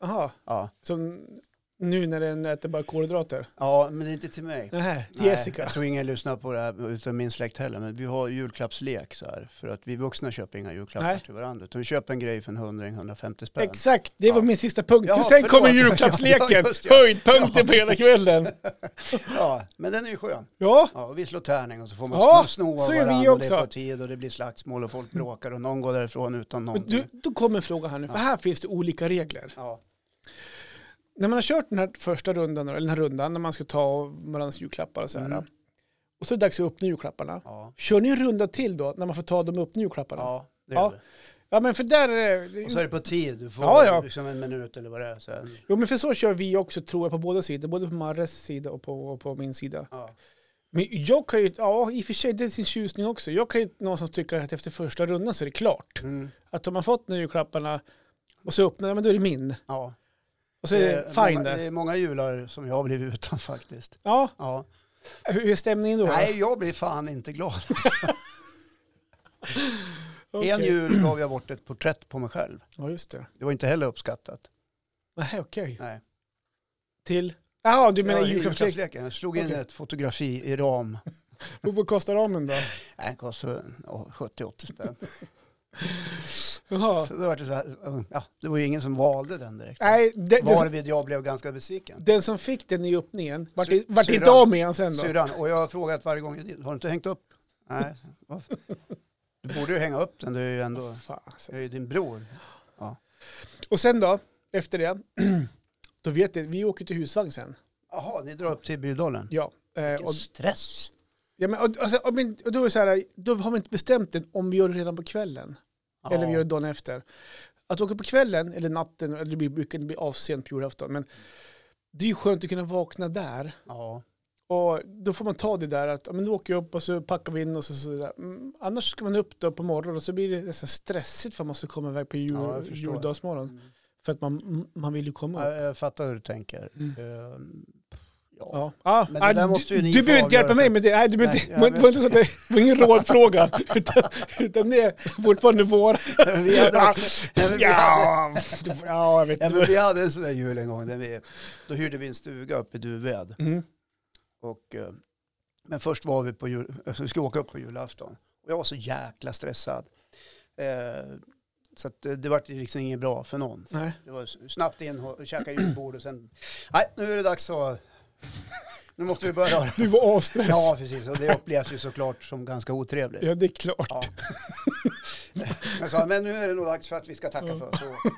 Jaha,
Ja.
så nu när den äter bara kolhydrater?
ja, men det är inte till mig.
Nej, till Jessica.
Jag tror ingen lyssnar på det här utan min släkt heller, men vi har julklappslek så här. För att vi vuxna köper inga julklappar
Nej.
till varandra. Utan vi köper en grej för en hundring, 150 spänn.
Exakt, det var
Ja.
min sista punkt.
Jaha,
Sen
förlåt.
kommer julklappsleken.
Ja, just det.
Höjdpunkten på hela kvällen.
Ja, men den är ju skön.
Ja,
Ja, vi slår tärning och så får man
Ja,
sno, av varandra och det på tid och det blir slagsmål och folk bråkar och någon går därifrån utan
men
någonting.
du, då kommer en fråga här nu, för här finns det olika regler.
Ja.
När man har kört den här första rundan, eller den här rundan, när man ska ta varandras julklappar och så här.
Mm.
Och så är det dags att öppna julklapparna.
Ja.
Kör ni en runda till då, när man får ta de öppna julklapparna? Ja.
ja, det gör
Ja.
vi.
men för där är det...
Och så är det på tid, du får
Ja, ja.
liksom en minut eller vad det är. Så här.
Jo men för så kör vi också tror jag på båda sidor, både på Marres sida och på, och på min sida.
Ja.
Men jag kan ju, ja i och för sig det är sin tjusning också. Jag kan ju någonstans tycka att efter första rundan så är det klart.
Mm.
Att om man fått de julklapparna och så öppnar, ja, men då är det min.
ja.
Och så är det fine
många, det är många jular som jag har blivit utan faktiskt.
Ja,
Ja.
hur är stämningen då?
Nej, jag blir fan inte glad.
Okej.
En jul gav jag bort ett porträtt på mig själv.
Ja just det.
Det var inte heller uppskattat.
Nej okej.
Nej.
Till? Jaha du menar
Ja, julklappsleken. Jag slog in ett fotografi i ram.
Och Vad kostar ramen då?
Det kostade ja, 70-80 spänn.
Jaha.
Så då var det, så här, ja, det var ju ingen som valde den direkt.
Nej, det, det,
Varvid jag blev ganska besviken.
den som fick den i öppningen, vart,
Sy-
vart inte av med han sen då?
Syrran, och jag har frågat varje gång, har du inte hängt upp? Nej, varför? Du borde ju hänga upp den, du är ju ändå,
alltså.
jag är ju din bror.
Och sen då, efter det, då vet jag, vi åker till husvagn sen.
Jaha, ni drar upp till Bydalen?
Ja. Eh,
Vilken
och,
stress.
ja men, och, alltså, och, och då, är det så här, då har vi inte bestämt den om vi gör det redan på kvällen. Eller vi gör det dagen efter. Att åka på kvällen eller natten, eller det blir, brukar bli avsent på julafton, men det är ju skönt att kunna vakna där.
Ja,
Och då får man ta det där att ja, men då åker jag upp och så packar vi in och så, så där. Mm, annars ska man upp då på morgonen och så blir det nästan stressigt för man måste komma iväg på jul,
Ja,
juldagsmorgon.
Mm.
För att man, man vill ju komma upp.
jag, jag fattar hur du tänker.
Mm.
Ja.
Ja. Ah,
Men det
ah,
måste ju ni
du behöver inte hjälpa mig med det. Nej, du behöver
Nej,
inte, det var inte så att det var ingen rådfråga. utan, utan det är fortfarande vår.
vi hade också, nej, men vi hade,
ja, får- ja, jag vet
ja,
inte.
vi hade en sån där jul en gång, där vi, då hyrde vi en stuga uppe i Duved.
Mm.
Och, eh, men först var vi på jul, vi skulle åka upp på julafton. Och jag var så jäkla stressad. Eh, så att det, det var liksom inget bra för någon.
Nej.
Det var snabbt in och käka julbord och sen, nej nu är det dags att, nu måste vi börja.
Du var avstressad.
Ja precis, och det upplevs ju såklart som ganska otrevligt.
Ja, det är klart.
Ja. Jag sa, men nu är det nog dags för att vi ska tacka för oss.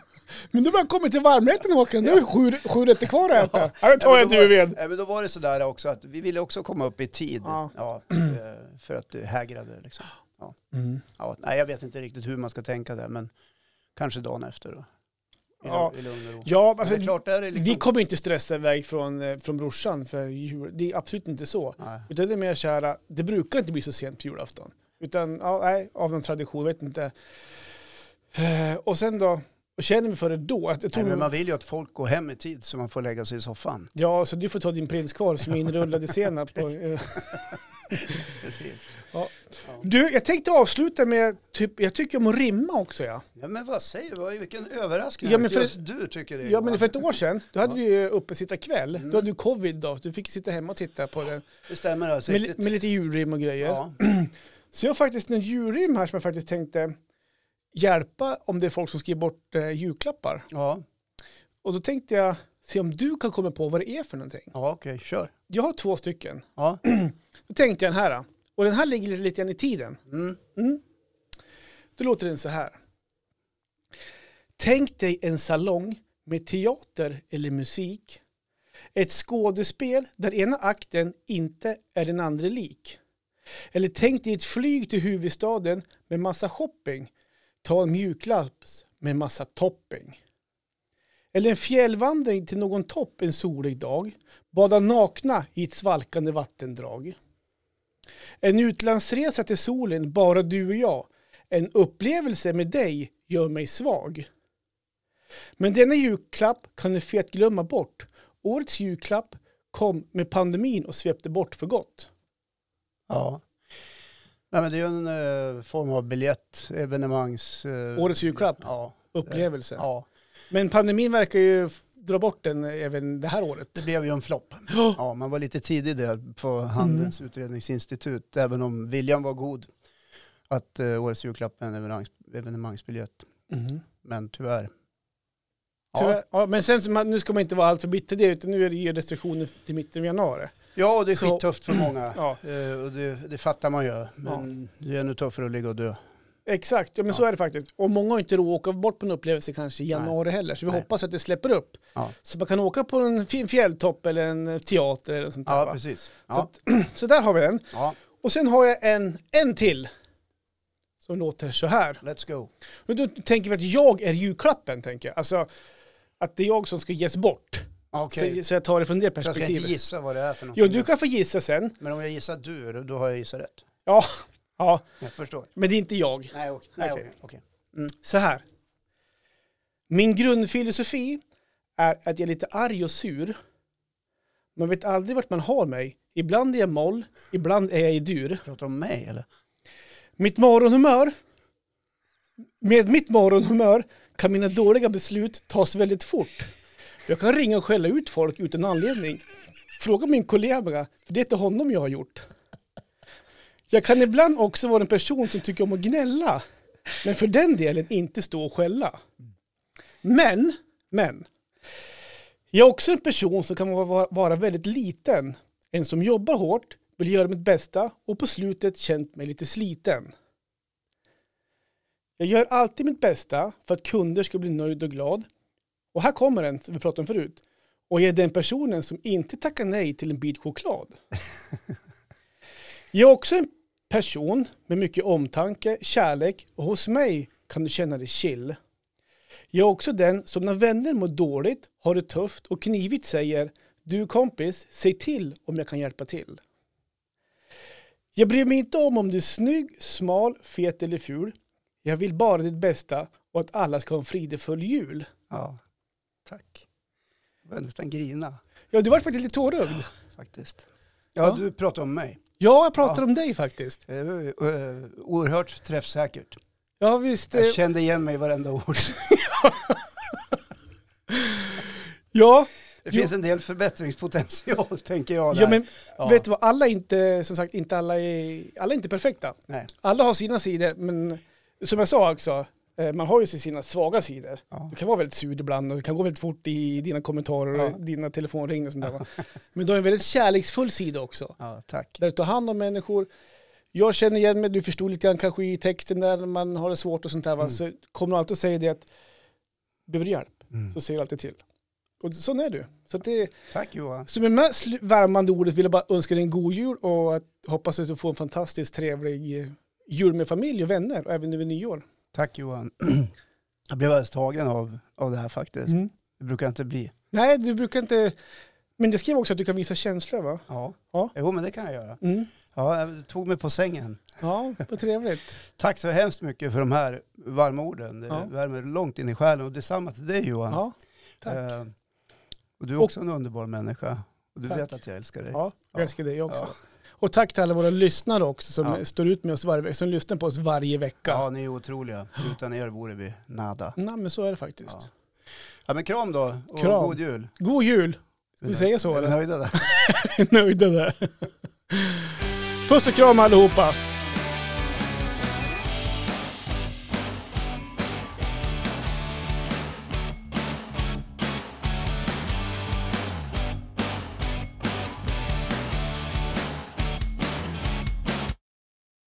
Men du har kommit till varmrätten Håkan, du har sju, sju rätter kvar att äta. Ja, det tar jag
då var-
du vet.
Nej, men då var det sådär också att vi ville också komma upp i tid.
Ja.
Ja. eh, för att du hägrade liksom. Ja. Ja, nej, jag vet inte riktigt hur man ska tänka där, men kanske dagen efter då.
Ja.
i lugn och ro.
Ja, alltså,
liksom...
vi kommer inte stressa iväg från, eh, från brorsan för jul. Det är absolut inte så.
Nej.
Utan det är mer kära, det brukar inte bli så sent på julafton. Utan, ja, nej, av någon tradition, vet inte. Eh, och sen då, och känner vi för det då? Att jag tror,
Nej, men man vill ju att folk går hem i tid så man får lägga sig i soffan.
Ja, så du får ta din prinskorv som är inrullad i senap.
Precis.
Du, jag tänkte avsluta med, typ, jag tycker om att rimma också ja.
Ja, men vad säger du? Vilken överraskning
Ja, men för-
just du tycker det.
Ja men för ett år sedan, då hade
Ja.
vi uppe sitta kväll.
Mm.
Då hade du covid då, du fick sitta hemma och titta på det.
Det stämmer alltså.
Med, med lite julrim och grejer.
ja.
Så jag har faktiskt en julrim här som jag faktiskt tänkte hjälpa om det är folk som skriver bort eh, julklappar.
ja,
Och då tänkte jag se om du kan komma på vad det är för någonting.
ja okej, kör.
Jag har två stycken.
Ja.
Då tänkte jag den här. Och den här ligger lite, lite grann i tiden.
Mm.
Mm. Då låter den så här. Tänk dig en salong med teater eller musik. Ett skådespel där ena akten inte är den andra lik. Eller tänk dig ett flyg till huvudstaden med massa shopping. Ta en mjuklaps med massa topping. Eller en fjällvandring till någon topp en solig dag. Bada nakna i ett svalkande vattendrag. En utlandsresa till solen, bara du och jag. En upplevelse med dig gör mig svag. Men denna julklapp kan du fet glömma bort. Årets julklapp kom med pandemin och svepte bort för gott.
Ja. Nej, men det är ju en eh, form av biljett, evenemangs... eh,
Årets julklapp,
Ja.
upplevelse.
ja.
Men pandemin verkar ju dra bort den även det här året.
Det blev ju en flopp.
Ja.
Ja, man var lite tidig där på Handelns utredningsinstitut, även om viljan var god att eh, årets julklapp är en evenemangs, evenemangsbiljett.
Mhm.
Men tyvärr. Ja.
Tyvärr, ja, men sen, man, nu ska man inte vara alltför bitter det, utan nu är det ju restriktioner till mitten av januari.
ja, och det är
Så-
skittufft för många.
Ja,
Eh, och det, det fattar man ju. Men det är ännu tuffare att ligga och dö.
Exakt. Ja, men så
Ja.
är det faktiskt. Och många har inte råd att åka bort på en upplevelse kanske i
Nej.
januari heller. Så vi
Nej.
hoppas att det släpper upp.
Ja,
Så man kan åka på en fin fjälltopp eller en teater eller sånt där.
ja
va?
precis.
Så, att, så där har vi den. Och sen har jag en, en till. Som låter så här.
let's go.
Och då tänker vi att jag är julklappen, tänker jag. Alltså att det är jag som ska ges bort.
Okej,
Så, så jag tar det från det
jag ska inte
perspektivet.
gissa vad det är för något.
Jo, du kan få gissa sen.
Men om jag gissar du, då har jag gissat rätt.
Ja, ja,
Jag förstår.
men det är inte jag.
Nej, okej. Nej,
Okej.
okej. okej.
Så här. Min grundfilosofi är att jag är lite arg och sur. Man vet aldrig vart man har mig. Ibland är jag moll, ibland är jag i dur.
Pratar du om mig eller?
Mitt morgonhumör, med mitt morgonhumör kan mina dåliga beslut tas väldigt fort. Jag kan ringa och skälla ut folk utan anledning. Fråga min kollega, för det är inte honom jag har gjort. Jag kan ibland också vara en person som tycker om att gnälla, men för den delen inte stå och skälla. Men, men, jag är också en person som kan vara, vara väldigt liten. En som jobbar hårt, vill göra mitt bästa och på slutet känt mig lite sliten. Jag gör alltid mitt bästa för att kunder ska bli nöjd och glad. Och här kommer den som vi pratade om förut. Och jag är den personen som inte tackar nej till en bit choklad. Jag är också en person med mycket omtanke, kärlek och hos mig kan du känna dig chill. Jag är också den som när vänner mår dåligt, har det tufft och knivigt säger Du kompis, säg till om jag kan hjälpa till. Jag bryr mig inte om om du är snygg, smal, fet eller ful. Jag vill bara ditt bästa och att alla ska ha en fridefull jul.
Ja, tack. Jag började nästan grina
Ja, du var faktiskt lite tårögd.
faktiskt. Ja,
Ja.
du pratar om mig.
Ja, jag pratar
Ja.
om dig faktiskt.
Var, eh, oerhört träffsäkert.
Ja, visst. eh,
Jag kände igen mig i varenda ord.
Ja,
Det
Jo.
finns en del förbättringspotential, tänker jag. Där.
ja men
Ja.
vet du vad, alla är inte, som sagt, inte alla är, alla är inte perfekta.
Nej.
Alla har sina sidor, men som jag sa också, eh, man har ju sina svaga sidor.
Ja.
Du kan vara väldigt sur ibland och det kan gå väldigt fort i dina kommentarer och
Ja.
dina telefonringningar och sånt där. Men du har en väldigt kärleksfull sida också.
ja, tack.
Där du tar hand om människor. Jag känner igen mig, du förstod lite grann kanske i texten där man har det svårt och sånt där.
Mm.
Så kommer du alltid säga det att behöver hjälp
Mm.
så säger jag alltid till. Och sån är du. Så, det,
Tack Johan.
så med de här slu- värmande ordet vill jag bara önska dig en god jul och hoppas att du får en fantastiskt trevlig eh, jul med familj och vänner och även vid nyår.
Tack Johan. Jag blev alldeles tagen av, av det här faktiskt.
Mm.
Det brukar inte bli.
Nej, du brukar inte... Men det skrev också att du kan visa känslor va?
Ja.
Ja.
Jo, men det kan jag göra.
Mm.
Ja, jag tog mig på sängen.
Ja, vad trevligt.
Tack så hemskt mycket för de här varma orden. Det
Ja.
värmer långt in i själen. Och detsamma till dig Johan.
Ja, tack.
Eh, och du är också en underbar människa. Och du
Tack.
vet att jag älskar dig.
Ja, jag
Ja.
älskar dig också.
Ja.
Och tack till alla våra lyssnare också som
Ja.
står ut med oss varje vecka, som lyssnar på oss varje vecka.
Ja, ni är otroliga. Utan er vore vi nada.
Nej, men så är det faktiskt.
Ja. Ja, men kram då och
Kram.
god jul.
God jul! Ska vi säga så
Är vi nöjda där?
Nöjda där. Puss och kram allihopa!